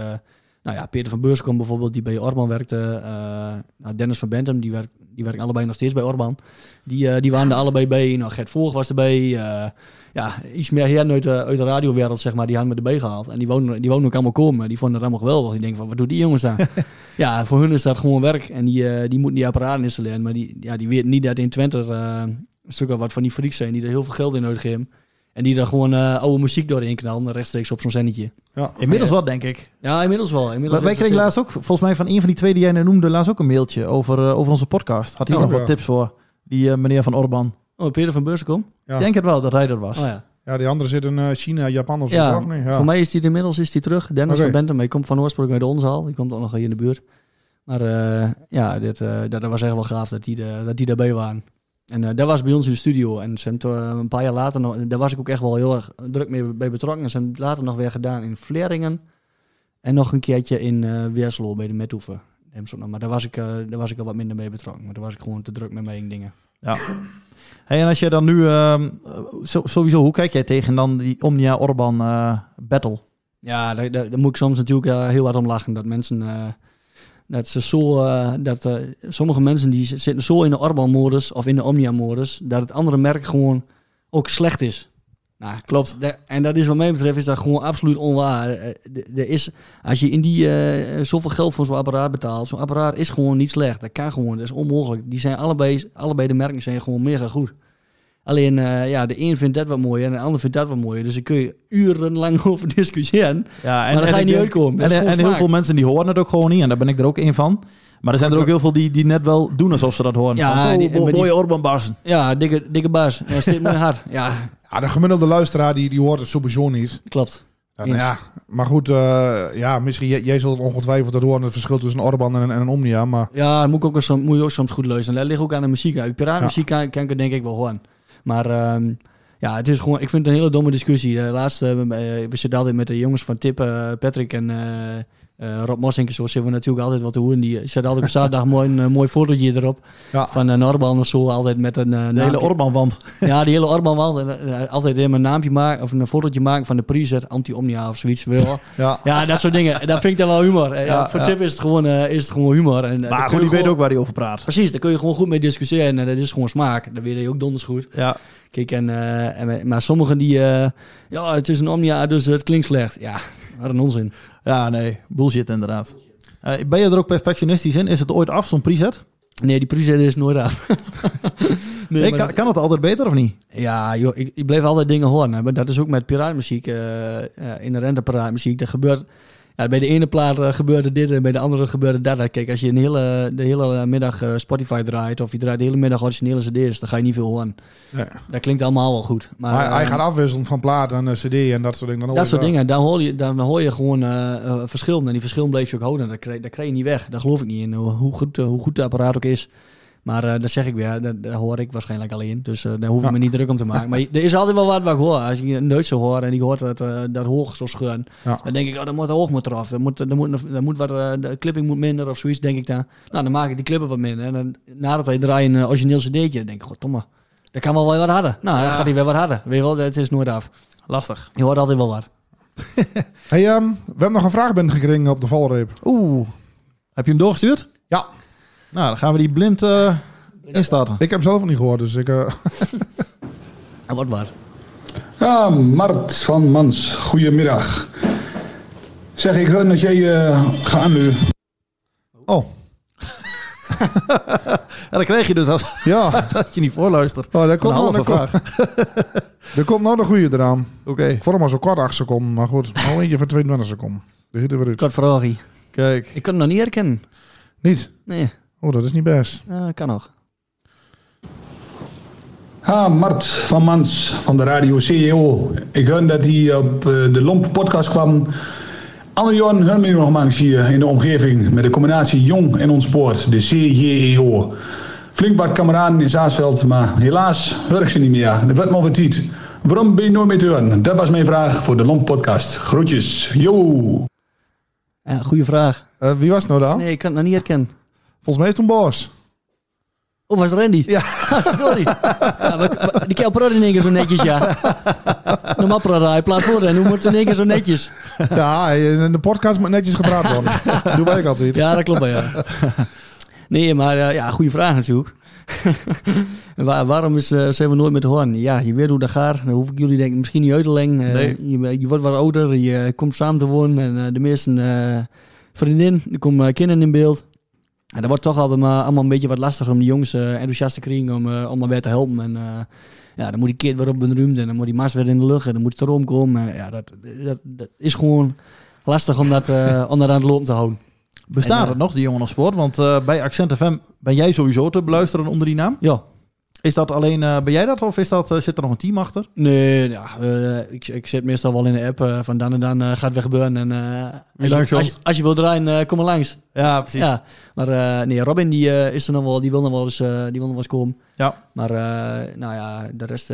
nou ja, Peter van Beurskom bijvoorbeeld, die bij Orban werkte. nou, Dennis van Bentham, die, werkt, die werkt allebei nog steeds bij Orban. Die, die waren er allebei bij. Nou, Gert Volg was erbij. ja, iets meer heren uit de, uit de radiowereld, zeg maar, die hadden me erbij gehaald. En die wonen, die wonen ook allemaal komen. Die vonden het allemaal geweldig. Die denken van, wat doen die jongens daar? ja, voor hun is dat gewoon werk. En die, die moeten die apparaten installeren. Maar die, ja, die weten niet dat in Twente stuk al wat van die freaks zijn die er heel veel geld in nodig hebben. En die daar gewoon uh, oude muziek doorheen knallen, rechtstreeks op zo'n zennetje.
Ja.
Inmiddels wel, denk ik.
Ja, inmiddels wel. Inmiddels
wij kregen laatst ook, volgens mij van een van die twee die jij noemde, laatst ook een mailtje over, uh, over onze podcast. Had hij
Oh,
nog
ja.
wat tips voor, die uh, meneer van Orban.
Oh, Peter van Beursenkom?
Ja.
Ik denk het wel, dat hij er was.
Oh ja.
ja, die andere zit in uh, China, Japan of zo.
Ja,
toch? Nee, ja.
voor mij is die inmiddels is die terug. Dennis
Oké.
van Bentham, hij komt van oorsprong uit onze hal. Die komt ook nog hier in de buurt. Maar uh, ja, dit, uh, dat, dat was echt wel gaaf dat die, de, dat die daarbij waren. En uh, dat was bij ons in de studio. En ze hebben toen, een paar jaar later nog, daar was ik ook echt wel heel erg druk mee bij betrokken. En ze hebben het later nog weer gedaan in Vleringen En nog een keertje in eh Weerslo bij de Methoeven. Maar daar was, ik, eh, daar was ik al wat minder mee betrokken. Maar daar was ik gewoon te druk met mijn dingen.
Ja. Hey, en als je dan nu, ehm, sowieso, hoe kijk jij tegen dan die Omnia Orban eh, battle?
Ja, daar, daar, daar moet ik soms natuurlijk eh, heel hard om lachen. Dat mensen, eh, dat ze zo, eh, dat eh, sommige mensen die zitten zo in de Orban-modus of in de Omnia-modus, dat het andere merk gewoon ook slecht is. Nou, klopt. en dat is wat mij betreft is dat gewoon absoluut onwaar. Eh, Er is, als je in die eh, zoveel geld voor zo'n apparaat betaalt, zo'n apparaat is gewoon niet slecht. Dat kan gewoon, dat is onmogelijk. Die zijn allebei, allebei de merken zijn gewoon mega goed. Alleen, eh, ja, de een vindt dat wat mooier en de ander vindt dat wat mooier. Dus daar kun je urenlang over discussiëren.
Ja,
Maar daar ga je niet
denk-
uitkomen.
En, en
gewoon
heel veel mensen die horen het ook gewoon niet. En daar ben ik er ook één van. Maar er zijn er ook heel veel die, die net wel doen alsof ze dat horen.
Ja,
van, oh,
die- die-
mooie Orban-barsen.
Ja, dikke, dikke baas. Ja, steekt mooi hard. Ja,
Ja, de gemiddelde luisteraar die, die hoort het sowieso niet.
klopt.
Ja, nou ja, maar goed, eh, ja, misschien jij, jij zult ongetwijfeld het horen het verschil tussen een Orban en een, en een Omnia. Maar
Ja, moet, ik ook, eens- moet je ook soms goed luisteren. Dat ligt ook aan de muziek. Uit piratenmuziek kan, kan ik het denk ik wel horen. Maar ehm, ja, het is gewoon, ik vind het een hele domme discussie. De laatste, eh, we zitten altijd met de jongens van Tip, eh, Patrick en eh, eh, Rob Mossink. Zo zitten we natuurlijk altijd wat te horen. Die zetten altijd op zaterdag mooi, een eh, mooi fotootje erop.
Ja.
Van een Orban of zo, altijd met een eh,
De hele. Orban-wand.
Ja, die hele Orban-wand. En, eh, altijd even een naampje maken of een fotootje maken van de prijs, anti-omnia of zoiets. Wil.
ja,
Ja, dat soort dingen. Dat vind ik dan wel humor. Eh,
Ja,
voor. Tip is het gewoon, eh, is het gewoon humor. En, eh,
Maar goed, die weet ook waar hij over praat.
Precies, daar kun je gewoon goed mee discussiëren. En dat is gewoon smaak. Dat weet je ook donders goed.
Ja.
Kijk, en, eh, en, maar sommigen die... eh, ja, het is een Omnia, dus het klinkt slecht. Ja, wat een onzin.
ja, nee. Bullshit inderdaad. Eh, ben je er ook perfectionistisch in? Is het ooit af, zo'n preset?
Nee, die preset is nooit af.
Nee, kan,
dat-
kan het altijd beter of niet?
Ja, joh, ik, ik bleef altijd dingen horen. hè. Maar dat is ook met piraatmuziek, eh eh, inherente piraatmuziek. Dat gebeurt... Ja, bij de ene plaat eh, gebeurde dit en bij de andere gebeurde dat. Kijk, als je een hele, de hele middag eh, Spotify draait... of je draait de hele middag originele cd's... dan ga je niet veel horen.
Ja.
Dat klinkt allemaal wel goed. Maar,
hij, hij
eh,
gaat afwisselen van plaat en eh, cd en dat soort dingen. Dan
Dat soort dingen, daar hoor je, daar hoor je gewoon eh eh, verschillen. En die verschillen bleef je ook houden. Dat krijg, dat je niet weg. Daar geloof ik niet in, hoe goed, eh, hoe goed het apparaat ook is. Maar eh dat zeg ik weer, dat, daar hoor ik waarschijnlijk alleen. Dus eh, daar hoef ik
Ja.
me niet druk om te maken. Maar er is altijd wel wat wat ik hoor. Als je een Duitse hoort en die hoort dat, eh, dat hoog zo scheuren.
Ja.
Dan denk ik, oh, dat moet hoog moet eraf. Er moet, er moet, er moet wat, eh, de clipping moet minder of zoiets, denk ik dan. Nou, dan maak ik die clippen wat minder. En dan, nadat hij draait een origineel cd'tje, dan denk ik, goddomme. Dat kan wel weer wat harder. Nou, dan gaat hij weer wat harder. Weet je wel, het is nooit af.
Lastig.
Je hoort altijd wel wat.
Hey, ehm, we hebben nog een vraag binnengekregen op de valreep.
Oeh. Heb je hem doorgestuurd?
Ja,
Nou, dan gaan we die blind eh, instarten.
ik heb hem zelf nog niet gehoord, dus ik... eh,
En wat waar.
Ja, Mart van Mans, goedemiddag. Zeg, ik hoor dat jij eh gaat nu.
oh,
Ja, dat krijg je dus als
ja.
dat je niet voorluistert.
Oh, daar
Een
komt, nou, komt,
vraag.
er komt nou de goede eraan.
Oké,
Ik vond hem al zo kort 8 seconden, maar goed. Nou eentje van 22 seconden. Die zit er weer uit.
Kort vraagje.
kijk.
Ik kan het nog niet herkennen.
Niet?
Nee,
Oh, dat is niet best.
uh, kan nog.
Ha, Mart van Mans van de radio CEO. Ik hoor dat hij op eh, de Lomp podcast kwam. Andere jaren horen we nog hier in de omgeving met de combinatie Jong en Ontspoort, de CJEO. Flink wat kameraden in Zaasveld, maar helaas hoor ik ze niet meer. Dat wordt maar wat tijd. Waarom ben je nooit meer te horen? Dat was mijn vraag voor de Lomp podcast. Groetjes. Yo!
Ja, goede vraag.
Eh, wie was het nou dan?
Nee, ik kan het nog niet herkennen.
Volgens mij is het een Bos.
Oh, was het Randy?
Ja.
Sorry. Ja, we- we- die praat in één keer zo netjes, ja. Normaal praat hij plaat voor en hoe moet het in één keer zo netjes?
Ja, in de podcast moet netjes gepraat worden. Dat doe ik altijd.
Ja, dat klopt wel, ja. Nee, maar eh, ja, goede vraag natuurlijk. Waar, waarom is, eh, zijn we nooit met hoorn? Ja, je weet hoe dat gaat. Dan hoef ik jullie denk ik misschien niet uit te leggen. Eh,
Nee.
je, je wordt wat ouder, je komt samen te wonen en eh, de meeste eh, vriendin, er komen kinderen in beeld. En dat wordt toch altijd maar allemaal een beetje wat lastiger om die jongens eh, enthousiast te krijgen om, eh, om maar weer te helpen. En eh, ja, dan moet die kind weer op een ruimte en dan moet die mast weer in de lucht en dan moet het erom komen. En ja, dat, dat, dat is gewoon lastig om dat, om dat aan het lopen te houden.
Bestaat
En,
het nog, die jongen op sport? Want bij Accent FM ben jij sowieso te beluisteren onder die naam.
Ja,
Is dat alleen, eh, ben jij dat of is dat, eh, zit er nog een team achter?
Nee, ja, eh, ik, ik zit meestal wel in de app van dan en dan gaat het weer gebeuren. En, als, je, als, je, als je wilt draaien, kom maar langs.
Ja, precies.
Ja, maar nee, Robin die, is er nog wel, die wil nog wel eens, die wil nog wel eens komen.
Ja.
Maar nou ja, de rest,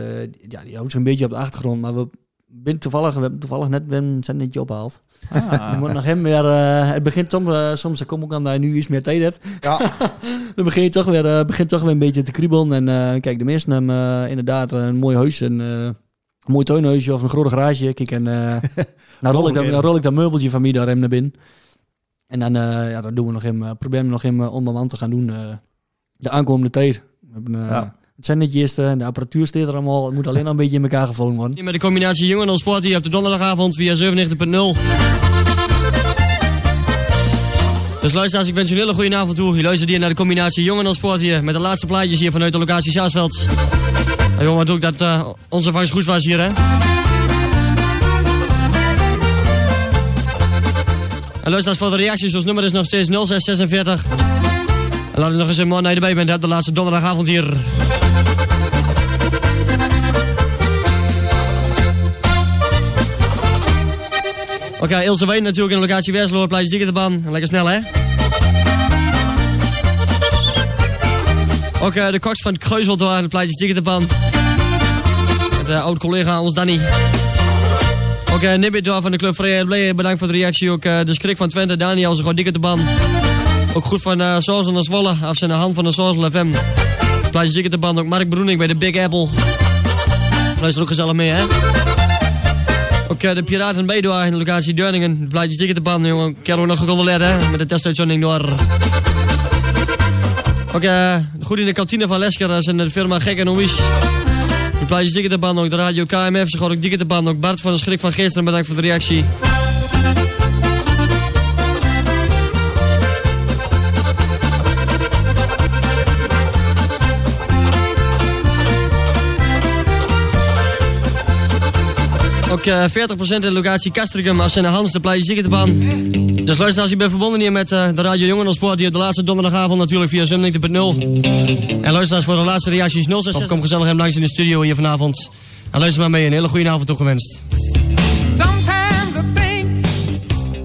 ja, die houdt zich een beetje op de achtergrond. Maar we, ben toevallig, we hebben toevallig net een zendetje opgehaald.
Ah.
Je moet nog hem weer... eh, het begint soms, eh, soms dan kom ik aan dat je nu iets meer tijd hebt.
Ja.
dan begin je toch weer, eh, begint toch weer een beetje te kriebelen. En kijk, de meesten hebben inderdaad een mooi huis. En, een mooi tuinhuisje of een grote garage. Kijk, en nou, rol ik dat, dan rol ik dat meubeltje van mij daar hem naar binnen. En dan, ja, dan doen we nog hem, proberen we nog hem om wand te gaan doen. de aankomende tijd. We hebben,
Ja.
Het zendetje is er, de apparatuur staat er allemaal. Het moet alleen nog een beetje in elkaar gevonden worden.
Met de combinatie Jong en Sport hier op de donderdagavond via 97.0. Dus luisteraars, ik wens u een hele goede avond toe. Je luistert hier naar de combinatie Jong en Sport hier met de laatste plaatjes hier vanuit de locatie Saasveld. En jongen, wat ook dat eh, onze vangst goed was hier, hè? En luisteraars, voor de reacties, ons nummer is nog steeds 0646. En laat het nog eens een man naar je erbij bent, de laatste donderdagavond hier. Oké, Ilse Ween natuurlijk in de locatie Wersloor, plaatje Diekerbaan. Lekker snel, hè? Ook eh, de koks van door, de plaatje Diekerbaan. Met uh, oud-collega ons Danny. Ook uh, Nibbit door van de Club Vrijheid Blij, bedankt voor de reactie. Ook uh, de schrik van Twente, Daniel, ze gewoon Diekerbaan. Ook goed van uh, Sozel naar Zwolle, af zijn hand van de Sozel FM. Plaatje Diekerbaan, ook Mark Broening bij de Big Apple. Luister ook gezellig mee, hè? Ook de Piraten Beidwaar in de locatie Deurningen. Blijf je stikken te banden, jongen. Kerel nog gecontroleerd? Met de testuitzending door. Ook goed in de kantine van Lesker. In de firma Gek en Omies. De blijf je stikken te banden. Ook de radio KMF. Ze gaan ook dikke te banden. Ook Bart van de Schrik van Geesteren. Bedankt voor de reactie. Ook uh, 40% in de locatie Castricum als zijn Hans de Ziekenbaan. Dus luister als je bent verbonden hier met uh, de Radio Jongen Sport die op de laatste donderdagavond natuurlijk via Zumning.0. En luisteraars voor de laatste reacties 06 of kom gezellig hem langs in de studio hier vanavond. En luister maar mee, een hele goede avond toegewenst.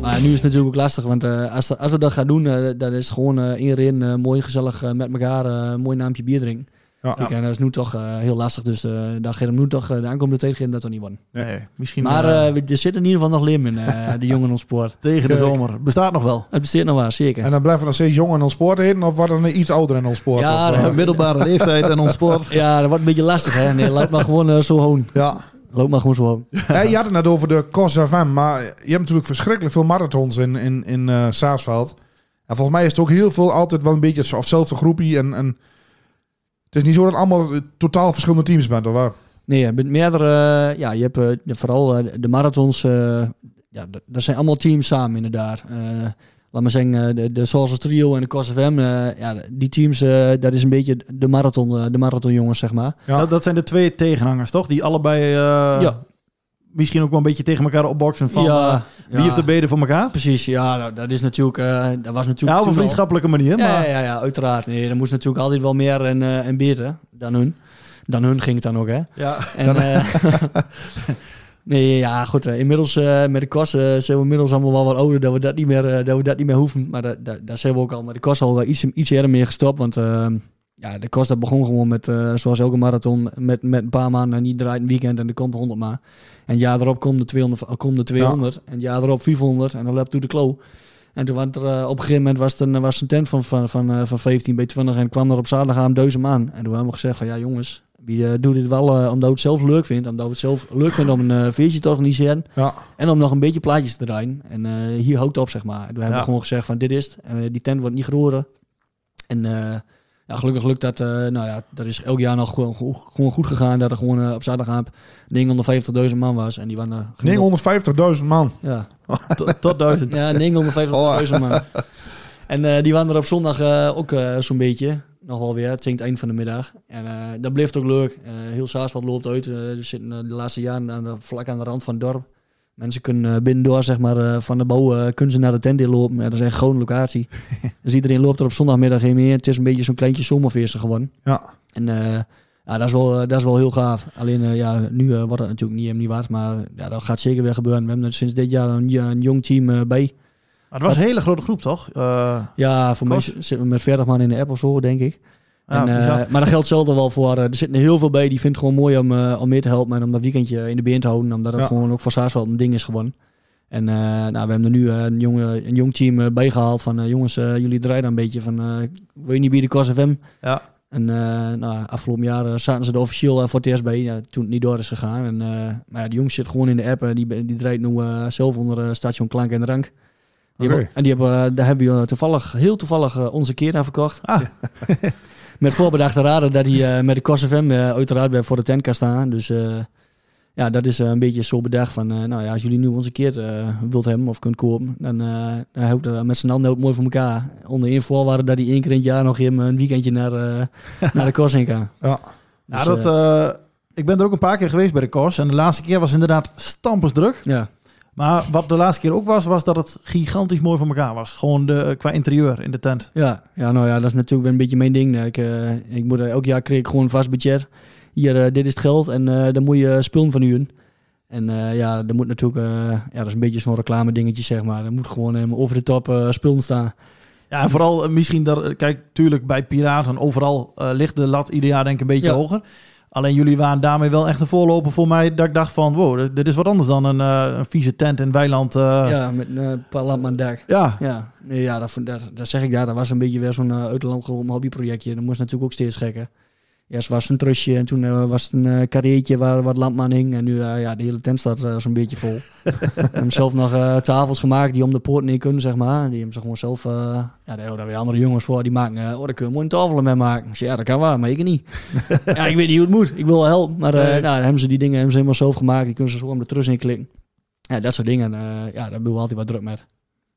Maar nu is het natuurlijk ook lastig, want uh, als, als we dat gaan doen, uh, dat is gewoon uh, iedereen uh, mooi gezellig met elkaar een mooi naampje bier drinken.
Ja.
En dat is nu toch uh, heel lastig, dus uh, daar gaan we nu toch uh, de aankomende tijd gaan dat toch niet worden.
Nee, misschien.
Maar uh, er zit in ieder geval nog lim in de jongen ons spoor.
Tegen de zomer. Bestaat nog wel.
Het bestaat nog wel, zeker.
En dan blijven we nog steeds jong in ons sport heen, of wordt er iets ouder in ons sport?
Ja,
of,
uh, middelbare leeftijd en ons sport.
Ja, dat wordt een beetje lastig, hè? Nee, laat maar gewoon zo hoon.
Ja.
Loop maar gewoon zo hoon.
Ja, je had het net over de Corsa FM, maar je hebt natuurlijk verschrikkelijk veel marathons in, in, in uh, Saasveld. En volgens mij is het ook heel veel altijd wel een beetje of zelfde groepie en... en het is niet zo dat allemaal totaal verschillende teams bent, of waar?
Nee, je bent meerdere... Uh, ja, je hebt uh, vooral uh, de marathons... ja, dat zijn allemaal teams samen inderdaad. laat maar zeggen, de, de Sources Trio en de Cos FM. ja, die teams, dat is een beetje de marathon, de marathonjongens, zeg maar.
Ja. Dat, dat, zijn de twee tegenhangers, toch? Die allebei... ja. Misschien ook wel een beetje tegen elkaar opboksen van ja, wie heeft de beden voor elkaar?
Precies, ja, nou, dat is natuurlijk, dat was natuurlijk.
Ja, op een vriendschappelijke manier.
Ja,
maar...
ja, ja, uiteraard. Nee, er moest natuurlijk altijd wel meer en, uh, en beter dan hun. Dan hun ging het dan ook, hè?
Ja.
En, nee, ja, goed. Inmiddels met de kosten zijn we inmiddels allemaal wel wat ouder dat we dat niet meer, dat we dat niet meer hoeven. Maar dat, dat, dat zijn we ook al met de kosten al iets, iets eerder meer gestopt. Want ja, de kost dat begon gewoon met, zoals elke marathon, met, met een paar maanden en niet draait een weekend en er komt 100 maar. En jaar erop komt de 200, komt de 200 ja. en jaar erop 500 en dan loopt toe de klo. En toen was er, uh, op een gegeven moment was het een, was een tent van, van, van, uh, van 15 bij 20 en kwam er op zaterdagavond duizend aan. En toen hebben we gezegd van ja jongens, wie uh, doet dit wel omdat we het zelf leuk vindt. Omdat we het zelf leuk vinden om een feestje te organiseren.
Ja.
En om nog een beetje plaatjes te draaien. En hier houdt op zeg maar. En toen hebben we gewoon gezegd van dit is het. En die tent wordt niet geroren. En ja, gelukkig lukt dat. Uh, nou ja, dat is elk jaar nog gewoon, gewoon goed gegaan. Dat er gewoon uh, op zaterdagavond 950.000 man was. En die waren...
Uh, 950.000 man?
Ja.
tot, tot duizend.
Ja, 950.000 oh. man. En die waren er op zondag ook zo'n beetje. Nog wel weer, het het eind van de middag. En dat bleef het ook leuk. heel Saasveld loopt uit. er zitten de laatste jaren aan de, vlak aan de rand van het dorp. Mensen kunnen binnendoor, zeg maar, van de bouw uh, kunnen ze naar de tent in lopen. Ja, dat is echt gewoon locatie. dus iedereen loopt er op zondagmiddag heen meer. Het is een beetje zo'n kleintje zomerfeest geworden.
Ja.
En uh, ja, dat is, wel, dat is wel heel gaaf. Alleen, uh, ja, nu wordt het natuurlijk niet, niet waard. Maar ja, dat gaat zeker weer gebeuren. We hebben er sinds dit jaar een, een jong team bij.
Maar het was een hele grote groep, toch?
ja, voor mij zitten we met 40 man in de app of zo, denk ik. En, eh, maar dat geldt hetzelfde wel voor. eh, er zitten heel veel bij die vindt het gewoon mooi om, eh, om mee te helpen en om dat weekendje in de been te houden. Omdat het
Ja.
gewoon ook voor Saasveld een ding is gewoon. En nou, we hebben er nu een, jonge, een jong team eh, bijgehaald van jongens, jullie draaien een beetje van wil je niet bij de Kos FM?
Ja.
En nou, afgelopen jaar zaten ze er officieel voor het eerst bij, ja, toen het niet door is gegaan. En, maar ja, die jongens zit gewoon in de app, eh, die, die draait nu zelf onder station Klank en Rank. Die hebben- en die hebben, daar hebben we toevallig, heel toevallig onze keer aan verkocht.
Ah.
met voorbedachte raden dat hij eh, met de Kos FM eh, uiteraard weer voor de tent kan staan. Dus eh, ja, dat is een beetje zo bedacht van, nou ja, als jullie nu onze keer wilt hebben of kunt kopen, dan, dan houdt met z'n allen ook mooi voor elkaar. Onder één voorwaarde dat hij één keer in het jaar nog even een weekendje naar, naar de Kos heen kan.
Ja.
Ja,
Dus,
dat, ik ben er ook een paar keer geweest bij de Kos. En de laatste keer was inderdaad stampensdruk.
ja.
Maar wat de laatste keer ook was, was dat het gigantisch mooi voor elkaar was. Gewoon de, qua interieur in de tent.
Ja, ja, nou ja, dat is natuurlijk weer een beetje mijn ding. Ik, eh, ik moet, eh, elk jaar kreeg ik gewoon een vast budget. Hier, eh, dit is het geld en eh, dan moet je spullen van huren. En eh, ja, er moet natuurlijk, eh, ja, dat is een beetje zo'n reclame dingetje, zeg maar. Er moet gewoon helemaal over de top eh spullen staan.
Ja, en vooral eh, misschien, dat, kijk, tuurlijk bij Piraten overal eh, ligt de lat ieder jaar denk ik een beetje
Ja.
hoger. Alleen jullie waren daarmee wel echt een voorloper voor mij. Dat ik dacht van, wow, dit- is wat anders dan een, eh, een vieze tent in weiland. eh.
Ja, met een paar lampen aan het dak.
ja.
Ja, nee, ja dat, dat, dat zeg ik daar. Dat was een beetje weer zo'n uh, hobbyprojectje. Dat moest natuurlijk ook steeds gekker. Eerst was het een trusje en toen eh, was het een uh, waar wat lampman hing. En nu, uh, ja, de hele tent staat zo'n beetje vol. We hebben zelf nog tafels gemaakt die om de poort heen kunnen, zeg maar. Die hebben ze gewoon zelf, ja, daar hebben we weer andere jongens voor. Die maken, oh, daar kun je mooi een tafel mee maken. Ik zei, ja, dat kan wel, maar ik niet. ja, ik weet niet hoe het moet. Ik wil wel helpen. Maar nee. nou, hebben ze die dingen hebben ze helemaal zelf gemaakt. Die kunnen ze zo om de trus in klikken. Ja, dat soort dingen, ja, daar doen we altijd wat druk met.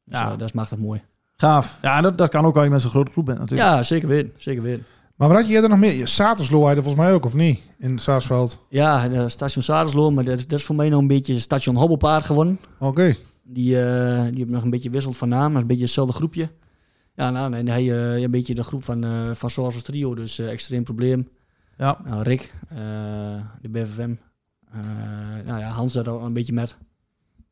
Dus, ja. dat is machtig mooi.
Gaaf. Ja, dat kan ook als je met zo'n grote groep bent natuurlijk.
Ja, zeker weten. Zeker weten.
Maar wat had je eerder nog meer? Saterslo had je volgens mij ook, of niet? In Saasveld.
Ja, de station Saterslo, maar dat, dat is voor mij nog een beetje station Hobbelpaard gewonnen.
Oké. Okay.
Die, uh, die hebben nog een beetje wisseld van naam, maar een beetje hetzelfde groepje. Ja, nou, en hij uh, een beetje de groep van, uh, van Sources Trio, dus uh, extreem probleem.
Ja.
Nou, Rick, de BVM. nou ja, Hans daar ook een beetje met.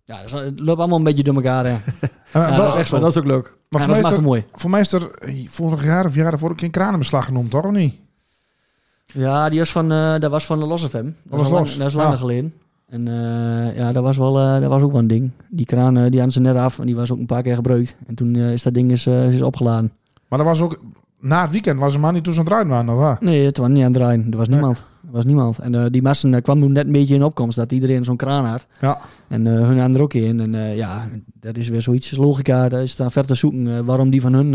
Ja, dat loopt allemaal een beetje door elkaar. Hè.
ja, dat, is echt zo. dat is ook leuk.
Maar
ja,
voor,
dat
mij
is
er,
mooi.
voor mij is er vorig jaar of jaar daarvoor ook een kranenbeslag genoemd, toch? Of niet?
Ja, die was van, uh, dat was van de Los FM. Dat,
was,
was,
los.
lang, dat is langer ja. geleden. En uh, ja, dat was, wel, uh, dat was ook wel een ding. Die kraan die hadden ze net af en die was ook een paar keer gebruikt. En toen is dat ding is, is opgeladen.
Maar dat was ook... Na het weekend was er maar niet toen ze aan het draaien waren, of waar?
Nee, het was niet aan het draaien. Er was nee. niemand. Er was niemand. En die massen kwam toen net een beetje in opkomst. Dat iedereen zo'n kraan had.
Ja.
En hun aan er ook in. En ja, dat is weer zoiets logica. Daar is daar ver te zoeken waarom, die van hun,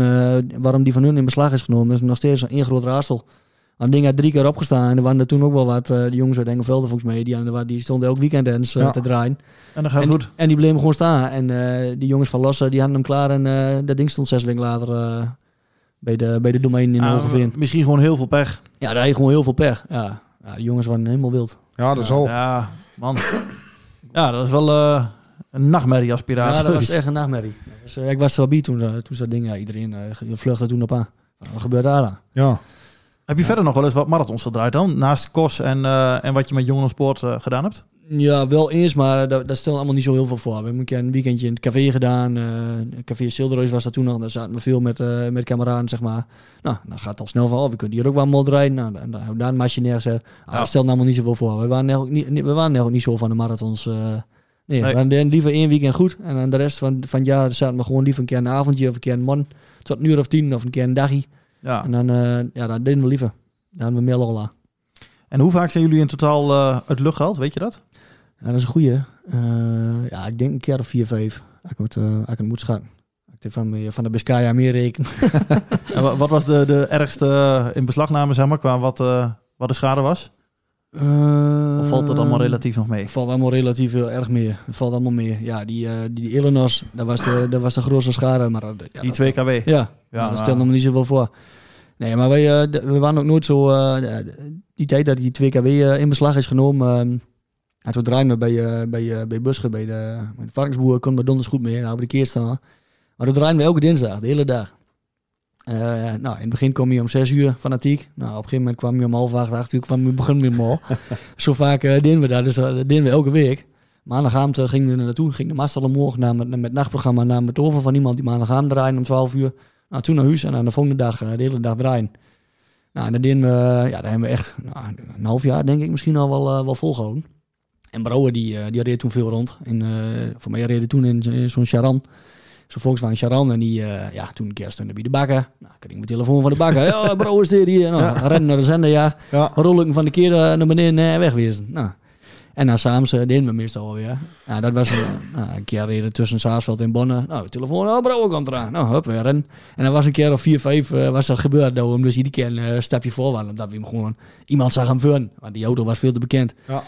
waarom die van hun in beslag is genomen. Dat is nog steeds een groot raadsel. Dat ding had drie keer opgestaan. En er waren er toen ook wel wat uh, de jongens uit Engelvelde volgens mij. Die, die stonden elk weekend eens uh, ja. te draaien.
En dan gaat
en,
goed.
En die bleven gewoon staan. En uh, die jongens van Lossen, die hadden hem klaar. En uh, dat ding stond zes weken later uh, bij, de, bij de domein in Hogeveen.
Misschien gewoon heel veel pech.
Ja, daar je gewoon heel veel pech. Ja, ja de jongens waren helemaal wild.
Ja, dat is al.
Ja, man. ja, dat is wel uh, een nachtmerrie als piraat.
Ja, dat was echt een nachtmerrie. Dus, ik was er wel bij toen, toen dat ding, ja, iedereen vluchtte toen op aan. Wat gebeurde daar dan?
Ja.
Heb je verder nog wel eens wat marathons gedraaid dan? Naast KOS en, uh, en wat je met Jongensport uh, gedaan hebt?
Ja, wel eens, maar daar, daar stelt allemaal niet zo heel veel voor. We hebben een keer een weekendje in het café gedaan. Uh, café Silderoos was dat toen nog. Daar zaten we veel met, uh, met kameraden, zeg maar. Nou, dan gaat het al snel van, oh, we kunnen hier ook wel mod rijden. Nou, dan, dan hebben we daar een masje neergezet. Ah, ja. Dat stelt allemaal niet zoveel voor. We waren ook niet, we waren ook niet zo van de marathons. Uh, nee, nee, we waren liever één weekend goed. En dan de rest van, van het jaar zaten we gewoon liever een keer een avondje of een keer een man. Tot een uur of tien of een keer een dagje.
Ja.
En dan, ja, dan deden we liever. Daar hebben we meer lol aan.
En hoe vaak zijn jullie in totaal uit lucht gehaald? Weet je dat?
Ja, dat is een goeie. Uh, ja, ik denk een keer of vier, vijf. Ik moet, uh, ik moet schatten. Ik van, van de Biscaya meer rekenen.
en wat was de, de ergste in beslagname, zeg maar, qua wat, uh, wat de schade was? of valt dat allemaal relatief nog mee?
valt allemaal relatief heel erg mee. Het valt allemaal mee. Ja, die, die Illinois, dat was de, dat was de grootste schade. Maar, ja,
die 2 kW?
Ja, ja nou, dat stelt nog niet zoveel voor. Nee, maar wij, we waren ook nooit zo... Die tijd dat die 2 kW in beslag is genomen... En toen draaien we bij, uh, bij, uh, bij bij de, bij de varkensboer, kon we donders goed mee. Nou, we de keer staan. Maar toen draaien we elke dinsdag, de hele dag. Uh, nou, in het begin kwam je om 6 uur fanatiek. Nou, op een gegeven moment kwam je om half acht, acht uur, kwam je begon weer mal. Zo vaak uh, deden we dat, dus dat deden we elke week. Maandagavond uh, gingen we er naartoe, ging de mast al omhoog, namen met het nachtprogramma, namen we het over van iemand die maandagavond draaien om 12 uur. Nou, toen naar huis en aan de volgende dag, de hele dag draaien. Nou, en dat deden we, ja, daar hebben we echt nou, een half jaar, denk ik, misschien al wel, eh, wel volgehouden. En Brouwer, die, eh, die reed toen veel rond. En, eh, voor mij reed toen in, zo'n Charan. Zo'n Volkswagen Charan. En die, eh, ja, toen stond bij de bakker. Nou, kreeg ik mijn telefoon van de bakker. ja, Brouwer is dit hier. Nou, rennen naar de zender, ja.
Ja.
Rol ik van de keer naar beneden en wegwezen. Nou. En na uh, deden we meestal alweer. Ja, dat was een, nou, een keer reden tussen Saasveld en Bonne. Nou, telefoon, oh, komt eraan. Nou, hup, weer rennen. En dan was een keer of vier, vijf was dat gebeurd. Dat we hem dus iedere keer een stapje voor waren. Dat we hem gewoon... Iemand zag hem vuren. Want die auto was veel te bekend.
Ja.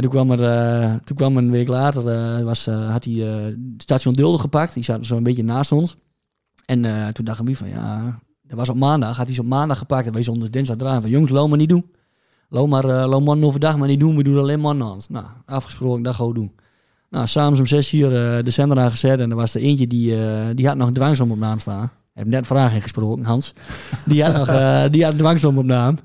En toen kwam er, eh, toen kwam een week later, eh, was, eh, had hij station Dulde gepakt. Die zat zo een beetje naast ons. En toen dacht ik van, ja, dat was op maandag. Had hij ze op maandag gepakt. En wij zonden dinsdag draaien van, jongens, loop maar niet doen. Loop maar, loop man overdag maar niet doen. We doen alleen man aan. Nou, afgesproken, dat gaan we doen. Nou, s'avonds om zes uur de zender aangezet. En er was er eentje die, die had nog een dwangsom op naam staan. Ik heb net vragen ingesproken, Hans. Die had nog die had een dwangsom op naam.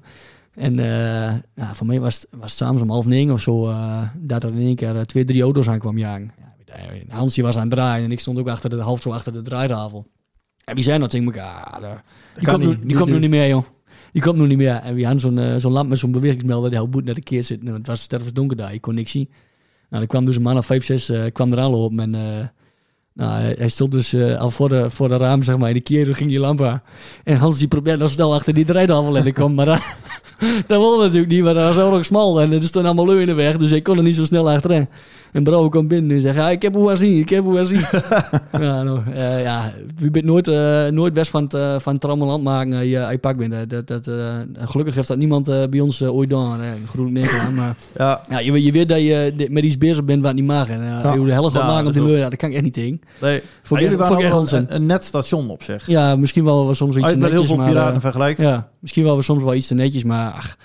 En eh, ja, voor mij was het, was het s'avonds om half negen of zo eh, dat er in één keer eh, twee, drie auto's aan kwam jagen. Ja, Hans die was aan het draaien en ik stond ook achter de, half zo achter de draaitafel. En wie zei nog tegen elkaar, ah, die, komt, nu,
niet.
die komt nu niet meer joh. Die komt nu niet meer. En wie had zo'n zo'n lamp met zo'n bewegingsmelder die heel boet naar de keer zitten. Het was stervensdonker daar, ik kon niks zien. Nou, dan kwam dus een man of vijf, zes eh, kwam er aanlopen en... eh, nou, hij, stond dus al voor de, voor de raam, zeg maar. In de keer ging die lamp aan. En Hans die probeerde nog snel achter die draaitafel en ik kwam. Maar dat, wilde natuurlijk niet, maar dat was erg smal. En er stonden allemaal leu in de weg, dus ik kon er niet zo snel achterin. En bro kwam binnen en zei, ja, ik heb hoe zien, ik heb hoe zien. ja, nou, eh, ja, wie bent nooit, eh, nooit best van het, eh, van het trammeland maken je, je pak hè. Dat, dat, gelukkig heeft dat niemand bij ons ooit gedaan. Groen Nederland, maar...
Ja,
Ja, je, je weet dat je met iets bezig bent wat niet mag. En
Ja.
je de helft
Ja,
maken op leur, ja, dat kan ik echt niet tegen.
nee.
Ik
jullie waren een, een net station op zich.
Ja, misschien wel soms iets
Als
te
je met heel
netjes,
veel piraten vergelijkt.
ja, misschien wel soms wel iets te netjes, maar ach,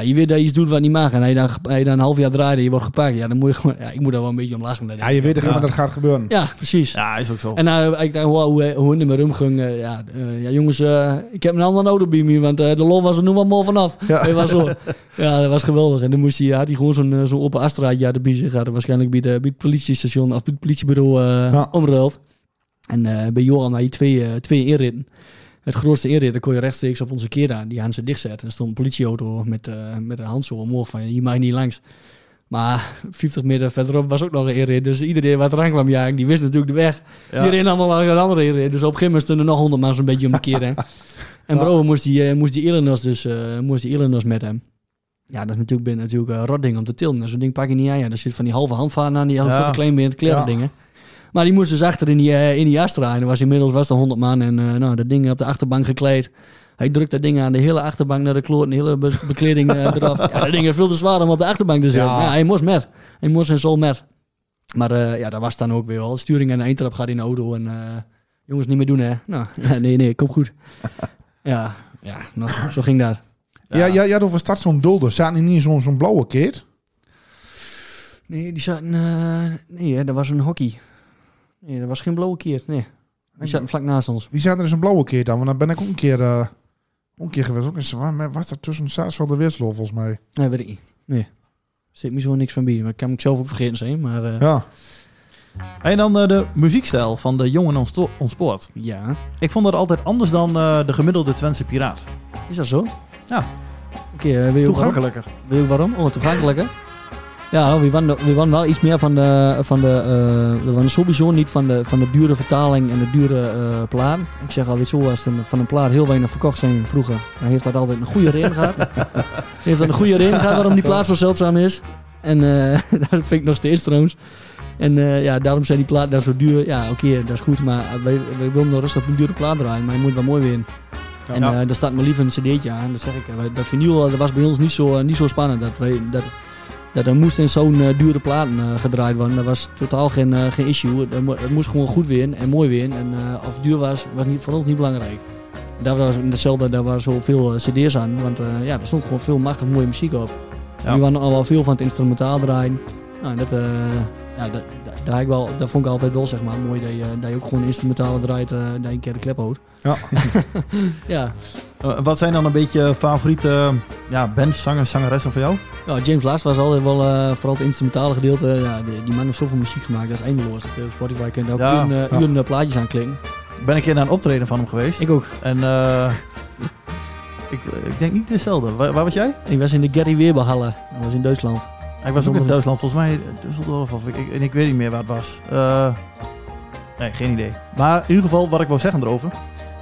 ja, je weet dat je iets doet wat niet mag. En je dan, je dan een half jaar draait en je wordt gepakt, ja, dan moet je gewoon... Ja, ik moet daar wel een beetje om lachen.
Ja, je weet toch helemaal dat gaat gebeuren.
Ja, precies.
Ja, is ook zo.
En nou, ik dacht, hoe, hoe, hoe in met rumgung, eh, ja, eh, ja, jongens, eh, ik heb een andere auto bij me, want eh, de lol was er nu wel mooi vanaf.
Ja.
Dat was zo. Ja, dat was geweldig. En dan moest hij, had hij gewoon zo'n zo'n open afstraatje uit de zich. hadden waarschijnlijk bij, de, bij het politiestation of bij het politiebureau eh
Ja.
omruild. En eh, bij Johan had je twee, twee inritten. Het grootste inrit, daar kon je rechtstreeks op onze keer aan. Die hadden ze dichtzetten. Er stond een politieauto met, eh, met een hand zo omhoog van, hier mag je niet langs. Maar 50 meter verderop was ook nog een inrit. Dus iedereen wat eraan kwam, ja, die wist natuurlijk de weg.
Ja.
Die reden allemaal een andere inrit. Dus op een gegeven moment stonden er nog honderd man zo'n beetje om de keer. Hè. En
Ja.
bro, moest die, eh, moest die Illinois dus eh, moest die Illinois met hem. Ja, dat is natuurlijk, ben, natuurlijk een rot ding om te tillen. En Zo'n ding pak je niet aan. Ja, er zit van die halve handvaten aan, die
Ja.
halve klein been kleren
Ja.
dingen. Maar die moest dus achter in die, eh, in die jas draaien. Er was inmiddels was er 100 man en eh, nou, dat ding op de achterbank gekleed. Hij drukt dat ding aan de hele achterbank naar de kloot, de hele be- bekleding eh, eraf. Ja, dat ding is veel te zwaar om op de achterbank te zetten.
Ja.
Ja. hij moest met. Hij moest en zo met. Maar ja, dat was dan ook weer wel. Sturing en eindtrap gaat in de auto en jongens niet meer doen hè. Nou, nee, nee, kom goed. Ja, ja nou, zo ging dat.
Ja, ja, ja, over start zo'n dulder. Zaten die niet in zo'n zo'n blauwe keert?
Nee, die zaten... nee, hè, dat was een hockey. Nee, dat was geen blauwe keer. Nee. Die zaten vlak naast ons.
Wie zaten er in zo'n blauwe keert dan? Want dan ben ik ook een keer, eh, ook een keer geweest. Ook in Zwa- maar was dat tussen Saasveld en Weerslo volgens mij?
Nee, weet ik niet. Nee. Zit me zo niks van bij. Maar kan ik zelf ook vergeten zijn. Maar eh,
Ja.
En dan eh, de muziekstijl van de jongen on, sto- on sport.
ja.
Ik vond dat altijd anders dan eh, de gemiddelde Twentse piraat.
Is dat zo?
Ja.
Oké, weet je ook waarom?
Toegankelijker.
Weet je waarom? Oh, toegankelijker. Ja, we waren, we waren wel iets meer van de, van de eh, we waren sowieso niet van de, van de dure vertaling en de dure eh plaat. Ik zeg altijd zo, als er van een plaat heel weinig verkocht zijn vroeger, dan heeft dat altijd een goede reden gehad. heeft dat een goede reden gehad waarom die plaat zo zeldzaam is. En eh, dat vind ik nog steeds trouwens. En ja, daarom zijn die platen daar zo duur. Ja, oké, dat is goed, maar wij, wij willen nog rustig op een dure plaat draaien, maar je moet wel mooi weer in. En
Ja.
daar staat maar liever een cd'tje aan. Dat zeg ik. Dat vinyl dat was bij ons niet zo, niet zo spannend. Dat, wij, dat, dat er moest in zo'n eh, dure platen eh, gedraaid worden. Dat was totaal geen, eh, geen issue. Het, mo- het moest gewoon goed weer en mooi weer. En of het duur was, was niet, voor ons niet belangrijk. Daar was hetzelfde, daar waren zoveel cd's aan. Want ja, er stond gewoon veel machtig mooie muziek op.
Ja.
Die waren al wel veel van het instrumentaal draaien. Nou, dat, ja, dat, dat, daar heb ik wel, dat vond ik altijd wel zeg maar, mooi dat je, dat je ook gewoon instrumentaal draait, eh, dat je een keer de klep houdt.
Ja.
ja.
Eh, wat zijn dan een beetje favoriete ja, bands, zangers, zangeressen van jou?
Ja, James Last was altijd wel, eh, vooral het instrumentale gedeelte. Ja, die, die man heeft zoveel muziek gemaakt, dat is eindeloos. Op Spotify kun je ook
Ja,
uren,
ja.
uren plaatjes aanklikken.
Ik ben een keer naar een optreden van hem geweest.
Ik ook.
En Ik, ik denk niet dezelfde. Waar, waar was jij?
Ik was in de Gary Weberhalle. Dat was in Duitsland.
Ik was ook in Duitsland, volgens mij Düsseldorf of ik, ik, en ik weet niet meer waar het was. Eh, nee, geen idee. Maar in ieder geval, wat ik wil zeggen erover.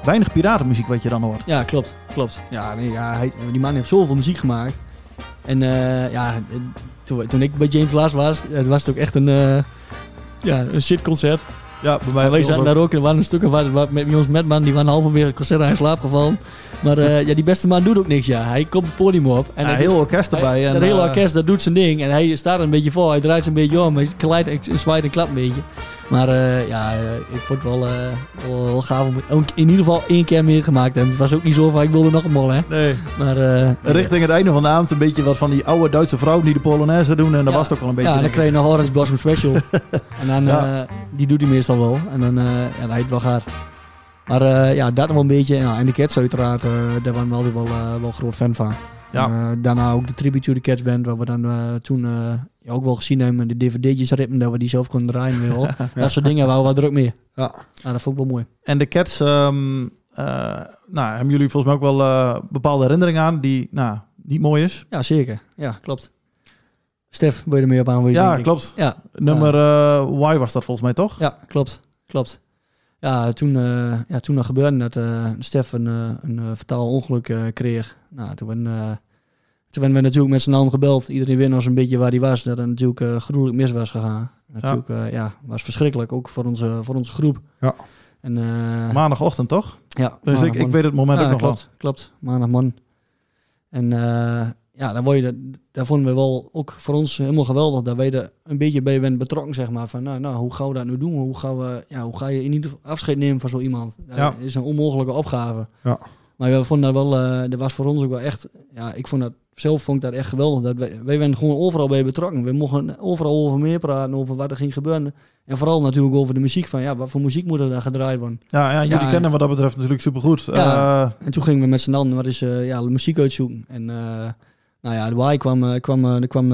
Weinig piratenmuziek wat je dan hoort.
Ja, klopt. Klopt. Ja, nee, ja hij, die man heeft zoveel muziek gemaakt. En eh, ja, eh, toen, toen ik bij James Last was, eh, was het ook echt een, eh ja, een shitconcert.
Ja, bij mij
Wij zaten daar ook en waren een stuk van wat met ons metman, die waren halverwege het concert aan in slaap gevallen. Maar eh, ja, die beste man doet ook niks, ja. Hij komt het podium op. En
Ja,
hij
heel
doet-
orkest erbij.
hij-
en,
dat hele
eh,
orkest, dat doet zijn ding. En hij staat er een beetje voor. Hij draait een beetje om. Hij glijdt en zwaait en klapt een beetje. Maar eh, ja, eh, ik vond het wel, eh, wel, wel gaaf. om- in ieder geval één keer meegemaakt. En het was ook niet zo van, ik wilde nog een mol, hè.
Nee.
Maar,
Richting het einde van de avond een beetje wat van die oude Duitse vrouwen die de Polonaise doen. En dat
Ja.
was het ook wel een beetje.
ja, dan krijg je nog Orange Blossom Special. en dan,
Ja.
die doet hij meestal wel. En dan, ja, dan heet het wel gaar. Maar ja, dat nog wel een beetje. Ja, en de Cats uiteraard, daar waren we altijd wel, wel groot fan van.
Ja.
En, daarna ook de Tribute to the Cats Band, waar we dan toen ja, ook wel gezien hebben. De dvd'tjes rippen, dat we die zelf konden draaien. je wel. Dat soort dingen waren we wel druk mee.
Ja.
Ja, dat vond ik wel mooi.
En de Cats, ehm, eh, nou, hebben jullie volgens mij ook wel eh, bepaalde herinneringen aan die nou, niet mooi is?
Ja, zeker. Ja, klopt. Stef, wil je er meer op aan? Wil je
Ja, klopt.
Ja,
Nummer eh Y was dat volgens mij toch?
Ja, klopt. Klopt. Ja, toen, eh, ja, toen dat gebeurde dat eh Stef een, eh, een eh, fataal ongeluk eh, kreeg. Nou, toen, eh, toen werden we natuurlijk met z'n allen gebeld. Iedereen wist nog een beetje waar hij was. Dat er natuurlijk eh gruwelijk mis was gegaan. Natuurlijk, ja. ja, was verschrikkelijk. Ook voor onze, voor onze groep.
Ja.
En, eh,
Maandagochtend toch?
ja,
Dus ik, ik weet het moment
Ja,
ook nog wel.
klopt, klopt. Maandagmorgen. En eh, ja, dan word je, daar vonden we wel ook voor ons helemaal geweldig. Wij er een beetje bij bent betrokken, zeg maar. Van nou, nou, hoe gaan we dat nu doen? Hoe, gaan we, ja, hoe ga je in ieder geval afscheid nemen van zo iemand? Dat
Ja.
is een onmogelijke opgave.
Ja.
Maar we vonden dat wel, eh, dat was voor ons ook wel echt, ja, ik vond dat, zelf vond ik dat echt geweldig. Dat wij, wij werden gewoon overal bij betrokken. We mochten overal over meer praten, over wat er ging gebeuren. En vooral natuurlijk over de muziek, van ja, wat voor muziek moet er daar gedraaid worden?
Ja, ja jullie
Ja,
kennen wat dat betreft natuurlijk supergoed.
Ja.
Eh,
En toen gingen we met z'n allen maar eens eh, ja, muziek uitzoeken. En eh, nou ja, de waai kwam, kwam, er, kwam,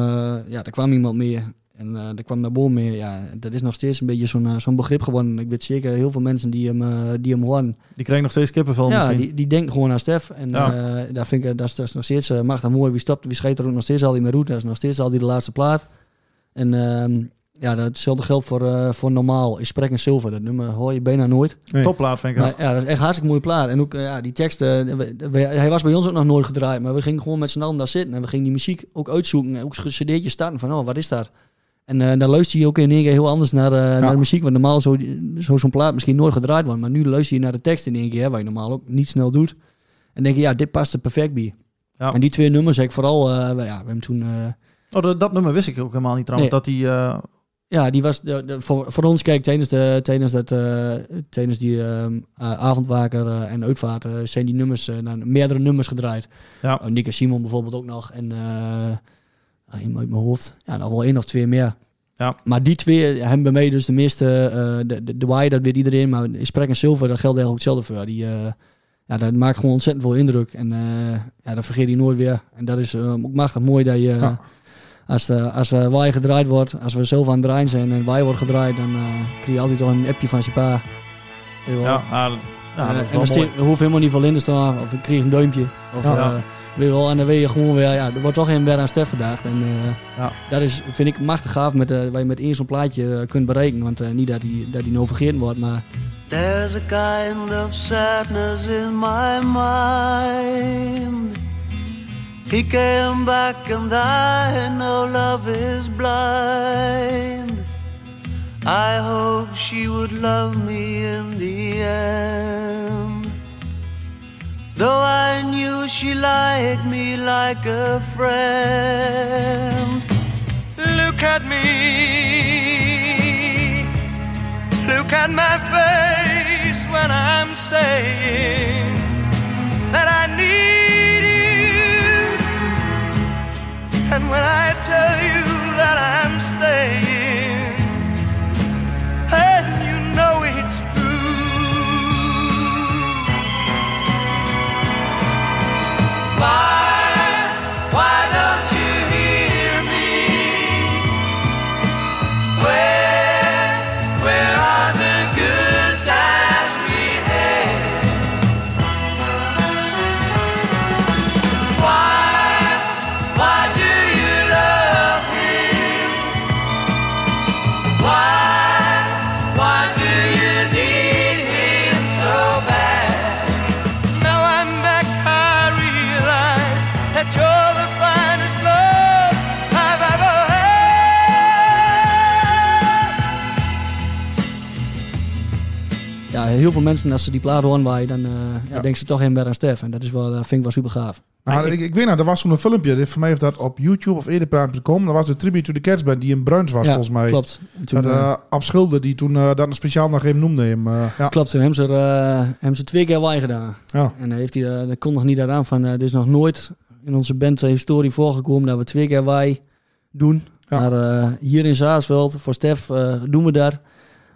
ja, er kwam iemand meer. En eh, er kwam naar boven meer. Ja, dat is nog steeds een beetje zo'n eh, zo'n begrip geworden. Ik weet zeker heel veel mensen die hem, eh, die hem horen.
die krijgen nog steeds kippenvel
ja,
misschien.
die, die denken gewoon aan Stef. En
Ja.
eh, daar vind ik, dat, is, dat is nog steeds uh, machtig mooi. Wie stopt, wie scheidt er ook nog steeds al die meer route. Dat is nog steeds al die de laatste plaat. En ehm, ja, datzelfde geldt voor, voor normaal. Is Sprek en Silver. Dat nummer hoor je bijna nooit.
Nee.
Topplaat vind ik.
Maar, ja, dat is echt een hartstikke mooie plaat. En ook ja, die teksten, we- we- hij was bij ons ook nog nooit gedraaid, maar we gingen gewoon met z'n allen daar zitten en we gingen die muziek ook uitzoeken. En ook cd'tjes starten van, oh, wat is dat? En eh, dan luister je ook in één keer heel anders naar, eh, naar de muziek, want normaal zou zou zo'n plaat misschien nooit gedraaid worden, maar nu luister je naar de tekst in één keer, hè, wat je normaal ook niet snel doet. En denk je, ja, dit past er perfect bij.
Ja.
En die twee nummers heb ik vooral, we- ja, we hebben toen...
Oh, dat, dat nummer wist ik ook helemaal niet trouwens.
Nee.
Dat die,
Ja, die was de, de- voor, voor ons, kijk, tijdens, de, tijdens, dat, tijdens die ehm, eh, avondwaker en uitvaart zijn die nummers, naar meerdere nummers gedraaid.
Ja.
Oh, Nick en Simon bijvoorbeeld ook nog. En uh, uit mijn hoofd, ja, nog wel één of twee meer.
Ja.
Maar die twee hebben bij mij dus de meeste, eh, de, de, de Why, dat weet iedereen, maar Sprek en Silver, dat geldt eigenlijk hetzelfde voor. Die, eh, ja, dat maakt gewoon ontzettend veel indruk. En eh, ja, dat vergeet je nooit weer. En dat is ook machtig mooi dat je...
Ja.
Als, de, als we waai gedraaid wordt, als we zelf aan het draaien zijn en waai wordt gedraaid, dan eh krijg je altijd toch een appje van je pa. Wel.
ja, ah,
Eh,
dat is
en
wel
hoeft helemaal niet veel in te staan, of ik kreeg een duimpje. Of,
Ja.
En dan weet je gewoon weer, ja, er wordt toch geen weer aan Stef gedacht. En eh,
Ja.
dat is, vind ik machtig gaaf met, eh waar je met één zo'n plaatje eh, kunt bereiken. Want eh, niet dat hij dat die nou vergeten wordt, maar
There's a kind of sadness in my mind. He came back and I know love is blind. I hope she would love me in the end. Though I knew she liked me like a friend. Look at me. Look at my face when I'm saying that I need you. And when I tell you
heel veel mensen, als ze die plaat horen waaien, dan eh, ja, denken ze toch in aan Stef. En dat is wel, dat vind ik wel super gaaf.
Nou, ik, ik weet nou, er was zo'n filmpje. dit- Voor mij heeft dat op YouTube of eerderpraat.com. Dat was de Tribute to the Cats Band die in Bruins was,
ja,
volgens mij.
Klopt. En toen,
Dat,
eh,
eh, Ab Schilder, die toen eh, dat een speciaal nog even noemde. Hem, eh, ja.
Klopt, toen hebben ze, er, eh, hebben ze twee keer waai gedaan.
Ja.
En dan heeft hij, eh, dat kon nog niet aan van, eh, er is nog nooit in onze bandhistorie voorgekomen dat we twee keer waai doen.
Ja.
Maar eh, hier in Zaasveld, voor Stef, eh, doen we dat.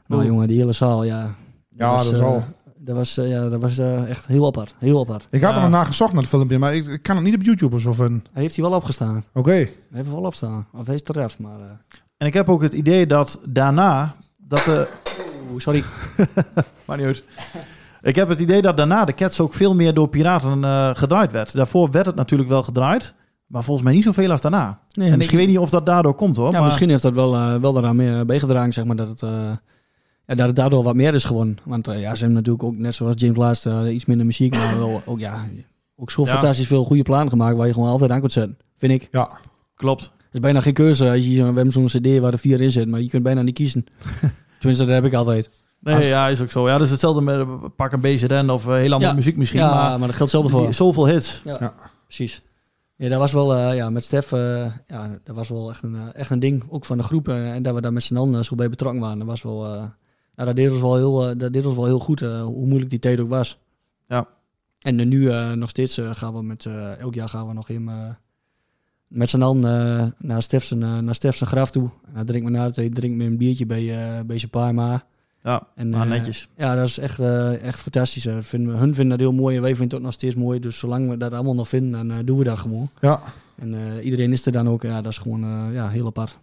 Nou jongen, die hele zaal, ja.
Ja, dat is
eh,
al.
Dat was, eh, ja, dat was eh, echt heel apart. Heel apart.
Ik had
Ja.
er nog naar gezocht naar het filmpje, maar ik, ik kan het niet op YouTube of zo vinden.
Hij heeft hij wel opgestaan.
Oké.
Hij heeft er wel opstaan. Of hij is eraf, maar... eh,
En ik heb ook het idee dat daarna... Dat de,
Oeh, sorry.
maar niet uit. Ik heb het idee dat daarna de Cats ook veel meer door piraten eh, gedraaid werd. Daarvoor werd het natuurlijk wel gedraaid. Maar volgens mij niet zoveel als daarna.
Nee,
en
misschien-
ik weet niet of dat daardoor komt hoor.
Ja,
maar
misschien heeft dat wel, eh, wel daaraan meer bijgedragen, zeg maar, dat het, eh, ja, dat het daardoor wat meer is gewonnen. Want eh, ja, ze hebben natuurlijk ook, net zoals James Last, eh, iets minder muziek, maar wel ook, ja, ook zo
Ja.
fantastisch veel goede plannen gemaakt waar je gewoon altijd aan kunt zetten, vind ik.
Ja.
Klopt.
Er is bijna geen keuze. Als je, zo- we hebben zo'n cd waar er vier in zit, maar je kunt bijna niet kiezen. Tenminste, dat heb ik altijd.
Nee,
Als-
ja, is ook zo. Ja, dat is hetzelfde met pak een BZN of eh, heel andere
Ja.
muziek misschien.
ja,
maar
maar, dat geldt
die-
voor.
zoveel hits.
Ja.
Precies. Ja, dat was wel, ja, met Stef, ja, dat was wel echt een, echt een ding, ook van de groep. en dat we daar met z'n allen zo bij betrokken waren. Dat was wel, dat deed ons wel heel, eh, dat deed ons wel heel goed, eh, hoe moeilijk die tijd ook was.
Ja.
En nu eh, nog steeds gaan we met, elk jaar gaan we nog in, eh, met z'n allen naar Stef eh, naar Stef zijn graf toe. En dan drinken we na het eten drinken we een biertje bij, eh, bij zijn pa en ma.
Ja,
En,
maar netjes.
Ja, dat is echt, echt fantastisch. Vinden we, hun vinden dat heel mooi en wij vinden het ook nog steeds mooi. Dus zolang we dat allemaal nog vinden, dan doen we dat gewoon.
Ja.
En iedereen is er dan ook. Ja, dat is gewoon ja, heel apart.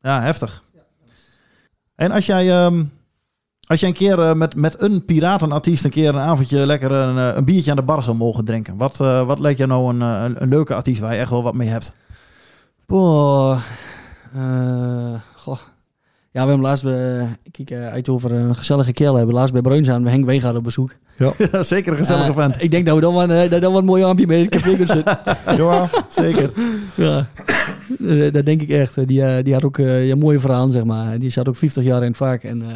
Ja, heftig. En als jij, ehm, als jij een keer eh, met, met een piratenartiest een keer een avondje lekker een, eh, een biertje aan de bar zou mogen drinken. Wat, eh, wat lijkt jou nou een, een, een leuke artiest waar je echt wel wat mee hebt?
Boah. eh, goh. Ja, we hebben laatst bij, kijk, uit over een gezellige kerel hebben. Laatst bij Bruins aan, bij Henk Weegaard op bezoek.
Ja, Zeker een gezellige vent.
Ik denk dat we dan wel, een- dat dan wel een mooi ampje mee in het café kunnen zitten.
Ja.
Zeker.
Ja, Eh, dat denk ik echt. Die, eh, die had ook eh, ja, mooie verhalen, zeg maar. Die zat ook 50 jaar in het vak. En eh,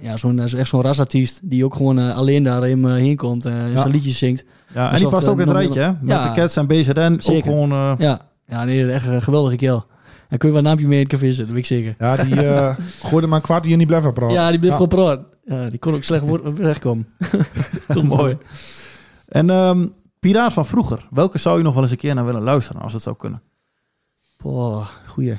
ja, zo'n, echt zo'n rasartiest die ook gewoon alleen daarheen eh, heen komt en
Ja.
zijn liedjes zingt.
Ja, en
Alsof,
die past ook in het rijtje, hè? Met
Ja.
de Cats en BZN. Ook
Zeker.
gewoon... eh,
Ja, ja nee, echt een geweldige kerel. En kun je wel een naampje mee in het café zitten, dat weet ik zeker.
Ja, die eh gooide maar een kwart die in die blijven praten.
Ja, die bleef
Ja.
gewoon praten. Ja, die kon ook slecht woord wegkomen.
Heel mooi. En ehm, Piraat van vroeger. Welke zou je nog wel eens een keer naar willen luisteren, als het zou kunnen?
Boah, goeie.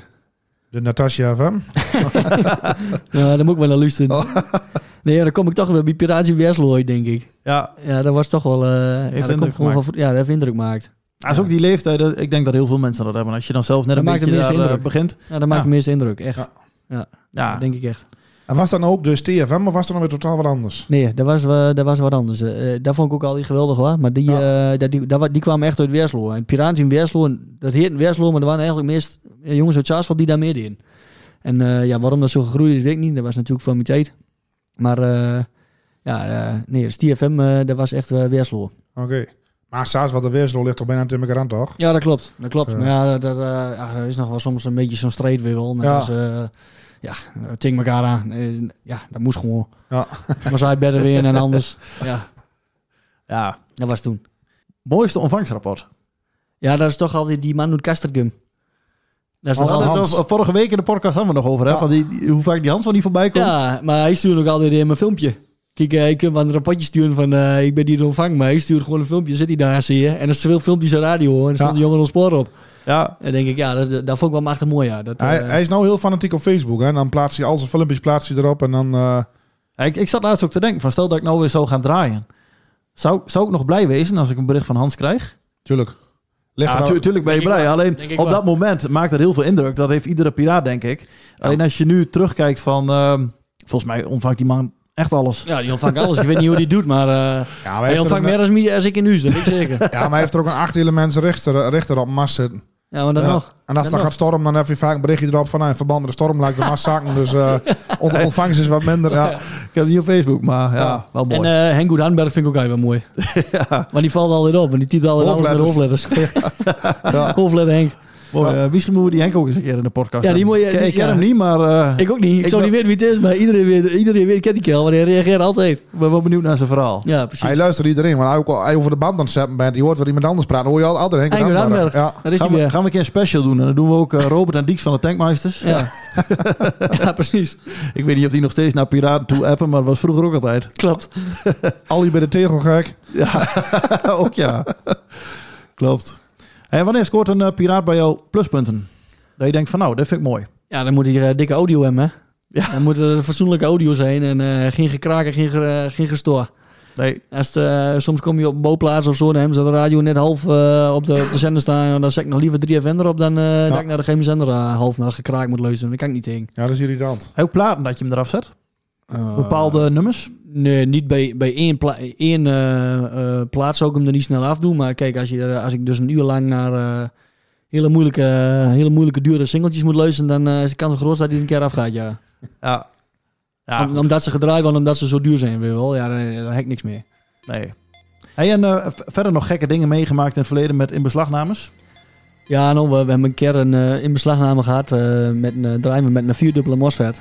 De Natasja FM.
Ja, daar moet ik wel naar luisteren.
Oh.
Nee, ja, dan kom ik toch weer bij Piraatje Weslooy, denk ik.
Ja,
Ja, dat was toch wel... eh ja, dat
indruk
komt gewoon van, ja, dat heeft indruk gemaakt.
dat is ook die leeftijd. dat- Ik denk dat heel veel mensen dat hebben. Als je dan zelf net
Dat
een
maakt
beetje daar, eh,
indruk.
begint.
Ja, dat maakt
Ja.
de meeste indruk, echt.
Ja.
Ja,
Ja,
dat denk ik echt.
En was dat nou ook dus TFM of was dat nou weer totaal wat anders?
Nee, dat was, eh, dat was wat anders. Eh, daar vond ik ook al die geweldig hoor. Maar die, dat, die, dat, die kwamen echt uit Weerslo. En Piraten in Weerslo, en dat heette Weerslo, maar er waren eigenlijk meest jongens uit Saasveld die daar meededen. En eh, ja, waarom dat zo gegroeid is, weet ik niet. Dat was natuurlijk van mijn tijd. Maar ja, nee, dus TFM, dat was echt Weerslo.
Oké. Maar Saas wat de Weerslo ligt toch bijna tegen elkaar aan, toch?
Ja, dat klopt. Dat klopt.
Ja.
Maar ja, dat, dat, is nog wel soms een beetje zo'n strijd weer wel. Net
Ja.
als, ja, eh, elkaar aan. Eh, ja, dat moest gewoon.
Ja.
Maar zij bedden weer en anders. Ja,
ja.
dat was toen.
Mooiste ontvangstrapport.
Ja, dat is toch altijd die man uit Kastergum. Dat is
Oh, Hans.
over- vorige week in de podcast hadden we nog over. Hè?
Ja.
Van die, die- hoe vaak die Hans wel niet voorbij komt.
Ja, maar hij stuurt ook altijd in mijn filmpje. Kijk, eh, ik kan wel een rapportje sturen van eh, ik ben hier ontvang, maar hij stuurt gewoon een filmpje, zit hij daar, zie je. En er is veel filmpjes op radio en er stond een jongen op spoor op.
Ja,
En dan denk ik, ja, dat, dat vond ik wel machtig mooi, ja. Dat,
Hij,
eh,
hij is nou heel fanatiek op Facebook. Hè? En dan plaatst hij al zijn filmpjes plaatst hij erop. En dan... eh,
ik, ik zat laatst ook te denken, van stel dat ik nou weer zou gaan draaien. Zou, zou ik nog blij wezen als ik een bericht van Hans krijg?
tuurlijk. Ligt
Ja, natuurlijk ben je blij.
wel.
Alleen
Denk
op
wel.
dat moment maakt het heel veel indruk. Dat heeft iedere piraat, denk ik. Alleen als je nu terugkijkt van... ehm, volgens mij ontvangt die man echt alles.
Ja, die ontvangt alles. ik weet niet hoe die doet, maar eh
ja, maar hij
ontvangt meer als, mij- als ik in huis, dat weet ik zeker.
ja, maar hij heeft er ook een acht hele mensen richter, richter op mas zitten.
Ja, maar dan
Ja.
nog.
En als
Ja,
dan gaat stormen, dan heb je vaak een berichtje erop van... Nou, in verband met de storm lijkt de mas zakken. Dus eh ont- ontvangst is wat minder. Ja.
Ik heb het niet op Facebook, maar ja,
Ja.
wel mooi.
En eh Henk Goed Handberg vind ik ook eigenlijk wel mooi. Maar die valt altijd op, want die typt altijd alles met
Hoofdletters.
hoofdletters.
Ja.
Hoofdletter Henk.
Mooi, eh, misschien moeten we die Henk ook eens een keer in de podcast
Ja, die moet je-
Ik-
die-
Ik ken
ja.
hem niet, maar eh,
Ik ook niet. Ik,
Ik
zou niet weten wie het is, maar iedereen weet, iedereen weet kent die kerel, want hij reageert altijd.
ik ben wel benieuwd naar zijn verhaal.
Ja, precies.
Hij luistert iedereen, maar als hij over de band aan het zetten bent, die hoort wat iemand anders praten, hoor je altijd Henk
Henk
Randberg. Ja.
Dat is
Gaan
hij
we, gaan we een keer een special doen en dan doen we ook eh, Robert en Dieks van de Tankmeisters.
Ja. ja, precies.
Ik weet niet of die nog steeds naar Piraten toe appen, maar dat was vroeger ook altijd.
Klopt.
Al je bij de tegel gek.
Ja, ook ja. Klopt. En wanneer scoort een eh, piraat bij jou pluspunten? Dat je denkt van nou, dat vind ik mooi.
Ja, dan moet hier eh, dikke audio hebben, hè.
Ja.
Dan moet er een fatsoenlijke audio zijn en eh, geen gekraak en geen, ge- geen gestoor.
Nee,
Als het, eh, soms kom je op een bouwplaats of zo, dan hebben ze de radio net half eh, op, de, op de zender staan. En dan zeg ik nog liever 3FM erop dan eh, dat ik naar de geheime zender half naar gekraak moet luisteren. Dat kan ik niet tegen.
Ja, dat is irritant.
ook platen dat je hem eraf zet? Bepaalde nummers?
Nee, niet bij, bij één, pla één eh, eh, plaats zou ik hem er niet snel afdoen. Maar kijk, als, je, als ik dus een uur lang naar eh, hele, moeilijke, hele moeilijke, dure singeltjes moet luisteren, dan eh, is de kans groot dat hij een keer afgaat, ja.
Ja. Ja,
Om- omdat ze gedraaid worden, omdat ze zo duur zijn, weet je wel. Ja, dan, dan heb ik niks meer.
nee. Hey, en eh, v- verder nog gekke dingen meegemaakt in het verleden met inbeslagnames?
Ja, nou, we, hebben een keer een uh, inbeslagname gehad uh, met een uh, driver met een vierdubbele MOSFET.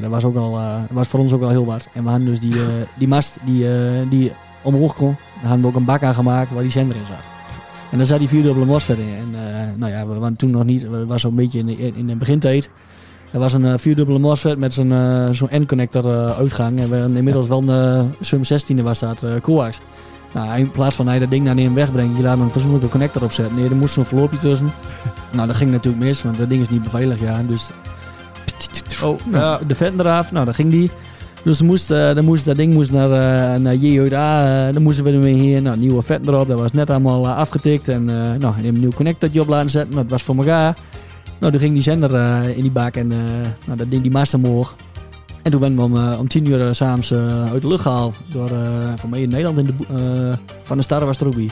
Dat was, ook al, was voor ons ook al heel wat. En we hadden dus die, die mast die, die omhoog kon. Daar hadden we ook een bak aan gemaakt waar die zender in zat. En daar zat die vierdubbele MOSFET in. En nou ja, we waren toen nog niet, we was zo'n beetje in de, in de begintijd. Er was een vierdubbele MOSFET met zo'n zo'n N-connector uitgang. En we inmiddels wel een SUM 16 was dat coax. Nou, in plaats van hij dat ding naar neer wegbrengt, je laat een fatsoenlijke connector opzetten. Nee, er moest zo'n verloopje tussen. nou, dat ging natuurlijk mis, want dat ding is niet beveiligd, ja. Dus
Oh,
ja. de vet eraf, nou, dat ging die. Dus moest, uh, dan moest, dat ding moest naar, uh, naar JJA, uh, dan moesten we ermee hier. Nou, nieuwe vet erop, dat was net allemaal afgetikt. En nou, een nieuw connectortje op laten zetten, dat was voor elkaar. Nou, toen ging die zender in die bak en nou, dat ding die mast omhoog. En toen werden we om, uh, om tien uur uh, s'avonds uh, uit de lucht gehaald. Door, uh, van mij in Nederland in de, van de ook bij.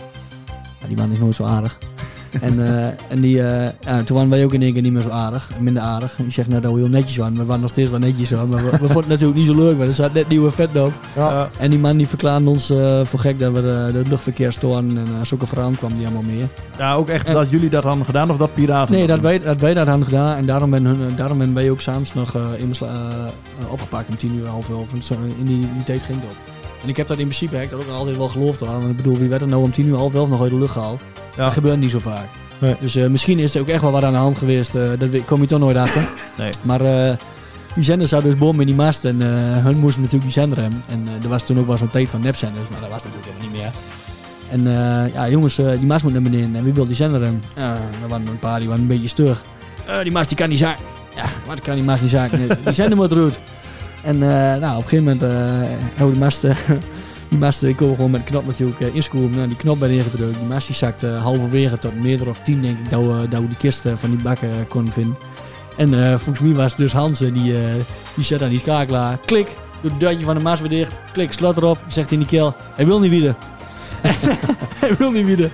Ja, die man is nooit zo aardig. En, uh, en die, uh, ja, toen waren wij ook in één keer niet meer zo aardig, minder aardig. Die zegt net dat we heel netjes waren, we waren nog steeds wel netjes hoor. Maar we, we vonden het natuurlijk niet zo leuk, maar er zat net nieuwe vet op.
Ja.
En die man die verklaarde ons uh, voor gek dat we de, de luchtverkeer storen en uh, zulke verhaal kwam die allemaal meer.
Ja, ook echt en, dat jullie dat hadden gedaan of dat piraten?
Nee, dat wij, dat wij dat hadden gedaan en daarom ben, hun, daarom ben wij ook s'avonds nog uh, in opgepakt om tien uur, half elf. Zo, in die, in die tijd ging het op. En ik heb dat in principe heb ik dat ook altijd wel geloofd hoor. Want ik bedoel, wie werd er nou om tien uur, half elf nog uit de lucht gehaald? Ja. Dat gebeurt niet zo vaak.
Nee.
Dus uh, misschien is er ook echt wel wat aan de hand geweest. Uh, dat kom je toch nooit achter.
Nee.
Maar uh, die zender zat dus bom in die mast. En hun moesten natuurlijk die zender hebben. En er was toen ook wel zo'n tijd van nepzenders. Maar dat was natuurlijk helemaal niet meer. En ja, jongens, die mast moet naar beneden. En wie wil die zender hebben? Ja, er waren een paar die waren een beetje stug. Die mast die kan niet zaken. Ja, maar dat kan die mast niet zaken. Die zender moet eruit. En uh, nou, op een gegeven moment uh, oh, die mast... Die mast, ik kon gewoon met de knop natuurlijk uh, inscrooven. Nou, die knop bij ingedrukt. Die mast die zakte halverwege tot meter of tien, denk ik, dat we, dat we die kist uh, van die bakken konden vinden. En uh, volgens mij was het dus Hans, die, die zet aan die schakelaar. Klik, doet het deurtje van de mast weer dicht. Klik, slot erop. Zegt hij in die keel, hij wil niet wieder. hij wil niet wieder.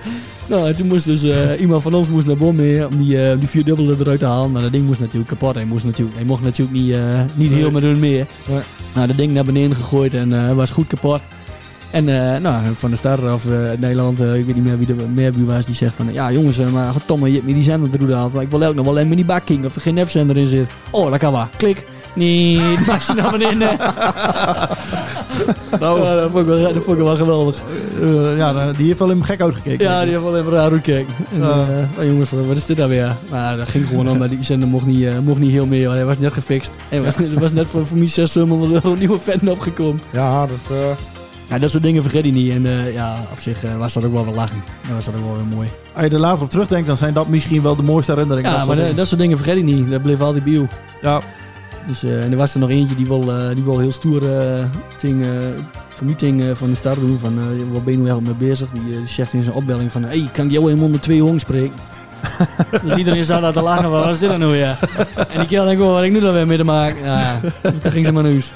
Nou, en toen moest dus uh, iemand van ons moest naar Bom mee om die, uh, die vierdubbele eruit te halen. Maar dat ding moest natuurlijk kapot. Hij, moest natuurlijk, hij mocht natuurlijk niet, uh, niet heel met hun mee.
Nee.
Nou, dat ding naar beneden gegooid en was goed kapot. En nou, van de start af uh, Nederland, ik weet niet meer wie er meer wie was, die zegt van ja jongens, maar Tomme, je hebt me die zender eruit gehaald. Ik wil ook nog wel een mini bakking of er geen nepzender in zit. Oh, dat kan wel. Klik. Nee, die maak naar beneden. nou, ja, dat, vond ik wel, dat vond ik wel geweldig.
Uh, ja, die heeft wel even gek uitgekeken.
Ja, die heeft wel even raar uitgekeken. En, uh, oh, jongens, wat is dit nou weer? Maar dat ging gewoon om, dat die zender mocht niet, mocht niet heel meer. Hij was net gefixt. Hij was, net, was net voor, voor mij 600 euro nieuwe fan opgekomen.
Ja, dat...
Ja, dat soort dingen vergeet hij niet. En uh, ja, op zich uh, was dat ook wel wel lachen. Dat was dat ook wel weer mooi.
Als je er later op terugdenkt, dan zijn dat misschien wel de mooiste herinneringen.
Ja,
dat
maar dat, dat soort dingen vergeet ik niet. Dat bleef altijd bio.
Ja.
Dus, uh, en er was er nog eentje die wel, die wel heel stoer ting, vermieting van de stad doen. Van wat ben je nou mee bezig? Die, zegt in zijn opbelling van, hey, kan ik jou in onder twee hong spreken? dus iedereen zat daar te lachen, wat is dit dan nou weer? en die kerel denkt, oh, wat ik nu dan weer mee te maken? Ja, toen ging ze maar naar huis.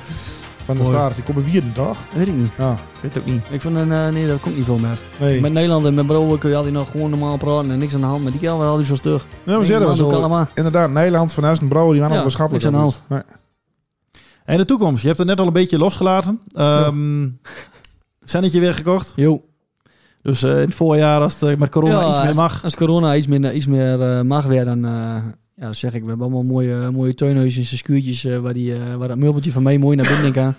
Van de staart, die komen vierde toch?
Weet ik niet.
Ja.
Weet ook niet.
Ik vond, uh, nee, dat komt niet veel meer.
Nee.
Met Nederland en met Brouwer kun je altijd nog gewoon normaal praten en niks aan de hand. Maar die was altijd zo stug.
Ja, we zeggen dat zo. Inderdaad, Nederland, Van Huis en Brouwer, die waren
ja,
nog beschappelijk.
Niks aan de hand.
Nee.
En de toekomst, je hebt het net al een beetje losgelaten. Um, ja. Zennetje weer gekocht.
Jo.
Dus eh, in het voorjaar, als het eh, met corona iets meer
als,
mag.
Als corona iets meer, iets meer eh, mag weer, dan, eh, ja, dan zeg ik, we hebben allemaal mooie, mooie tuinhuisjes en schuurtjes eh, waar, die, eh, waar dat meubeltje van mij mooi naar binnen kan.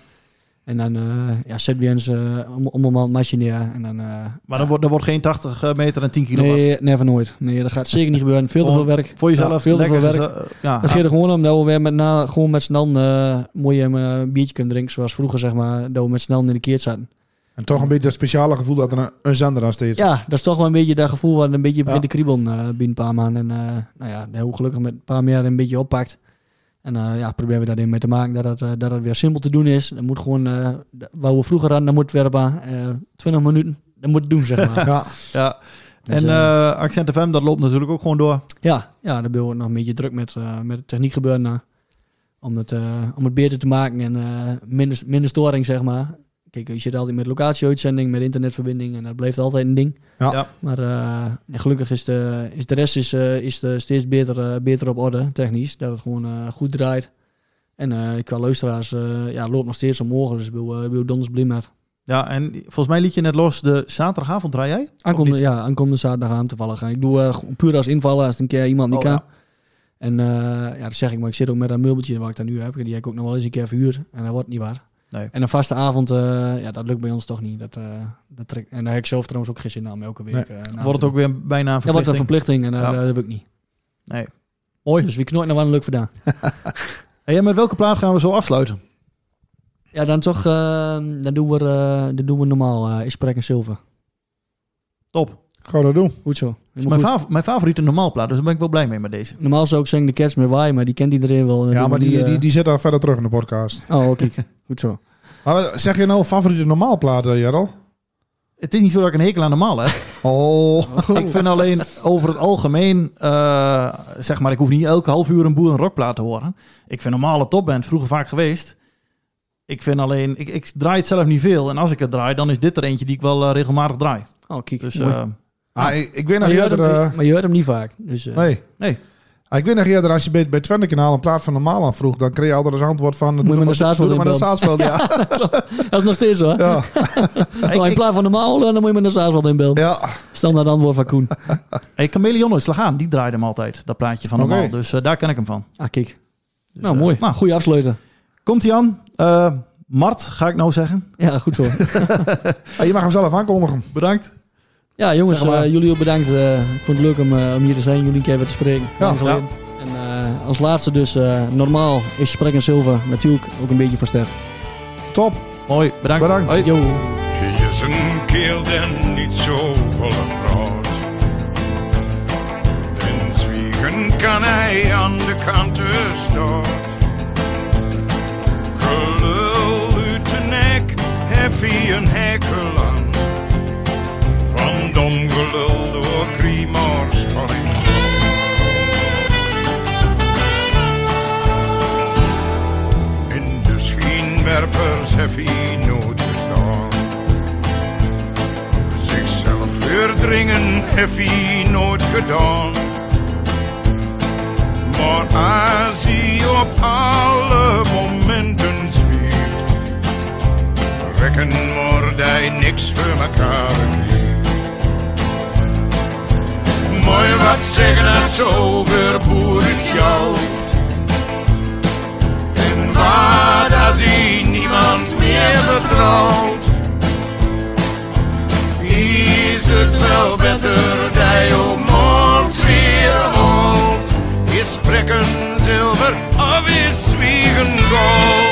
En dan eh ja, zetten we eens om, om een neer. En dan,
Maar dan wordt, dan wordt geen 80 meter en 10 kilowatt.
nee, never nooit. Nee, dat gaat zeker niet gebeuren. Veel te veel werk.
Voor jezelf.
Ja, veel te veel werk.
ja,
gaat er gewoon om dat we weer met, na, gewoon met z'n allen mooi een biertje kunnen drinken. Zoals vroeger, zeg maar, dat we met z'n allen in de keert zaten.
En toch een beetje dat speciale gevoel dat er een, een zender aan steeds.
Ja, dat is toch wel een beetje dat gevoel wat een beetje begint
Ja.
te kriebelen eh, binnen een paar maanden. En eh, nou ja, hoe gelukkig met een paar meer een beetje oppakt. En eh, ja, proberen we daarin mee te maken dat het, eh, dat het weer simpel te doen is. Dan moet gewoon, eh waar we vroeger aan, dan moet eh 20 minuten, dan moet het doen, zeg maar.
Ja.
ja.
Dus,
en Accent FM, dat loopt natuurlijk ook gewoon door.
Ja, ja daar ben we nog een beetje druk met, eh, met het techniek gebeuren. eh, om, het, eh, om het beter te maken en eh, minder, minder storing, zeg maar. Kijk, je zit altijd met locatieuitzending, met internetverbinding en dat blijft altijd een ding.
Ja.
Ja.
Maar eh, gelukkig is de, is de rest is, eh, is de steeds beter, eh, beter op orde, technisch. Dat het gewoon eh, goed draait. En eh qua luisteraars eh, ja, loopt nog steeds omhoog, dus ik wil, wil donders blij met.
Ja, en volgens mij liet je net los de zaterdagavond, draai jij?
Aankomende, ja, aankomende zaterdagavond toevallig. Ik doe puur als invallen als het een keer iemand niet
Oh,
kan.
ja.
En eh, ja, dat zeg ik, maar ik zit ook met een meubeltje wat ik daar nu heb. Die heb ik ook nog wel eens een keer verhuurd. En dat wordt niet waar.
Nee.
En een vaste avond, eh, ja, dat lukt bij ons toch niet. Dat, eh, dat trek, en daar heb ik zelf trouwens ook geen zin aan, elke week.
Nee.
eh,
Wordt het ook weer bijna een
doen. Ja, wordt een
verplichting?
verplichting en
Ja.
dat heb ik niet.
Nee. Mooi.
Dus wie knooit nog wel een leuk gedaan.
Hey, met welke plaat gaan we zo afsluiten?
Ja, dan toch, eh, dan doen we, eh, dan doen we normaal. eh is Sprek en Zilver.
Top.
Gaan we dat doen.
Goed zo.
Is mijn,
goed.
fav- mijn favoriete normaalplaat, dus daar ben ik wel blij mee met deze.
Normaal zou ik zeggen de Cats met Waai, maar die kent iedereen wel.
Ja, maar die, die, die zit al verder terug in de podcast.
Oh, kijk. Goed zo.
Maar zeg je nou favoriete normaalplaat, eh, Jarl?
Het is niet zo dat ik een hekel aan normaal heb.
Oh.
ik vind alleen over het algemeen, eh, zeg maar, ik hoef niet elke half uur een boer en rockplaat te horen. Ik vind normale topband vroeger vaak geweest. Ik vind alleen, ik, ik draai het zelf niet veel. En als ik het draai, dan is dit er eentje die ik wel eh, regelmatig draai.
Oh, kijk.
Dus eh,
Ah, ik, ik weet
maar,
nog
je hoort
eerder...
hem, maar je hoort hem niet vaak. Dus, eh,
nee.
nee.
Ah, ik weet nog eerder, als je bij, bij het Twente kanaal een plaat van normaal aan vroeg, dan kreeg je altijd als antwoord van...
Moet je met een Saasveld
Doe maar ja.
Dat is nog steeds zo. hè?
ja.
Oh, in plaats van normaal, dan moet je met een Saasveld inbeelden.
ja.
Standaard antwoord van Koen.
Hey, Chameleon uit Slagaan, die draaide hem altijd, dat plaatje van normaal. Dus eh, daar ken ik hem van.
Ah, kijk.
Dus,
nou,
eh,
mooi.
nou.
Goeie afsluiten.
Komt hij aan? Eh, Mart, ga ik nou zeggen.
Ja, goed zo.
Ah, je mag hem zelf aankondigen.
Bedankt.
Ja, jongens,
Zeg maar.
eh, jullie ook bedankt. Eh, ik vond het leuk om, eh, om hier te zijn, jullie een keer weer te spreken.
Ja,
geleden. En eh, als laatste dus, eh, normaal is Sprek en Zilver natuurlijk ook een beetje voor Stef.
Top.
Mooi, bedankt.
Bedankt.
Hoi.
Yo.
Hij is een keel den niet zo volle praat. Den zwiegen kan hij aan de kanten staan. Gelul uit de nek, heb hij een hekel gelul door kriemaarspanning. In de schijnwerpers heb hij nooit gestaan. Zichzelf verdringen heeft hij nooit gedaan. Maar als hij op alle momenten zwiegt, rekken wordt hij niks voor elkaar Mooi wat zeggen het zo verboert jou. En waar als hij niemand meer vertrouwt is het wel beter dat je mond weer holt. Is spreken zilver of is zwiegen gold?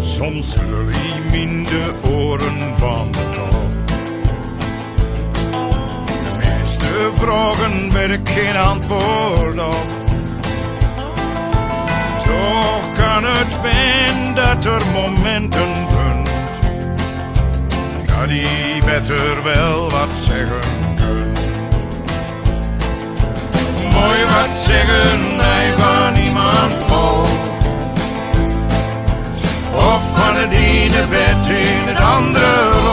Soms lullen in de oren van de kou. De meeste vragen ben geen antwoord op. Toch kan het zijn dat er momenten zijn, dat die beter wel wat zeggen. Mooi wat zeggen, hij van niemand hoort. Of van het ene bed in het andere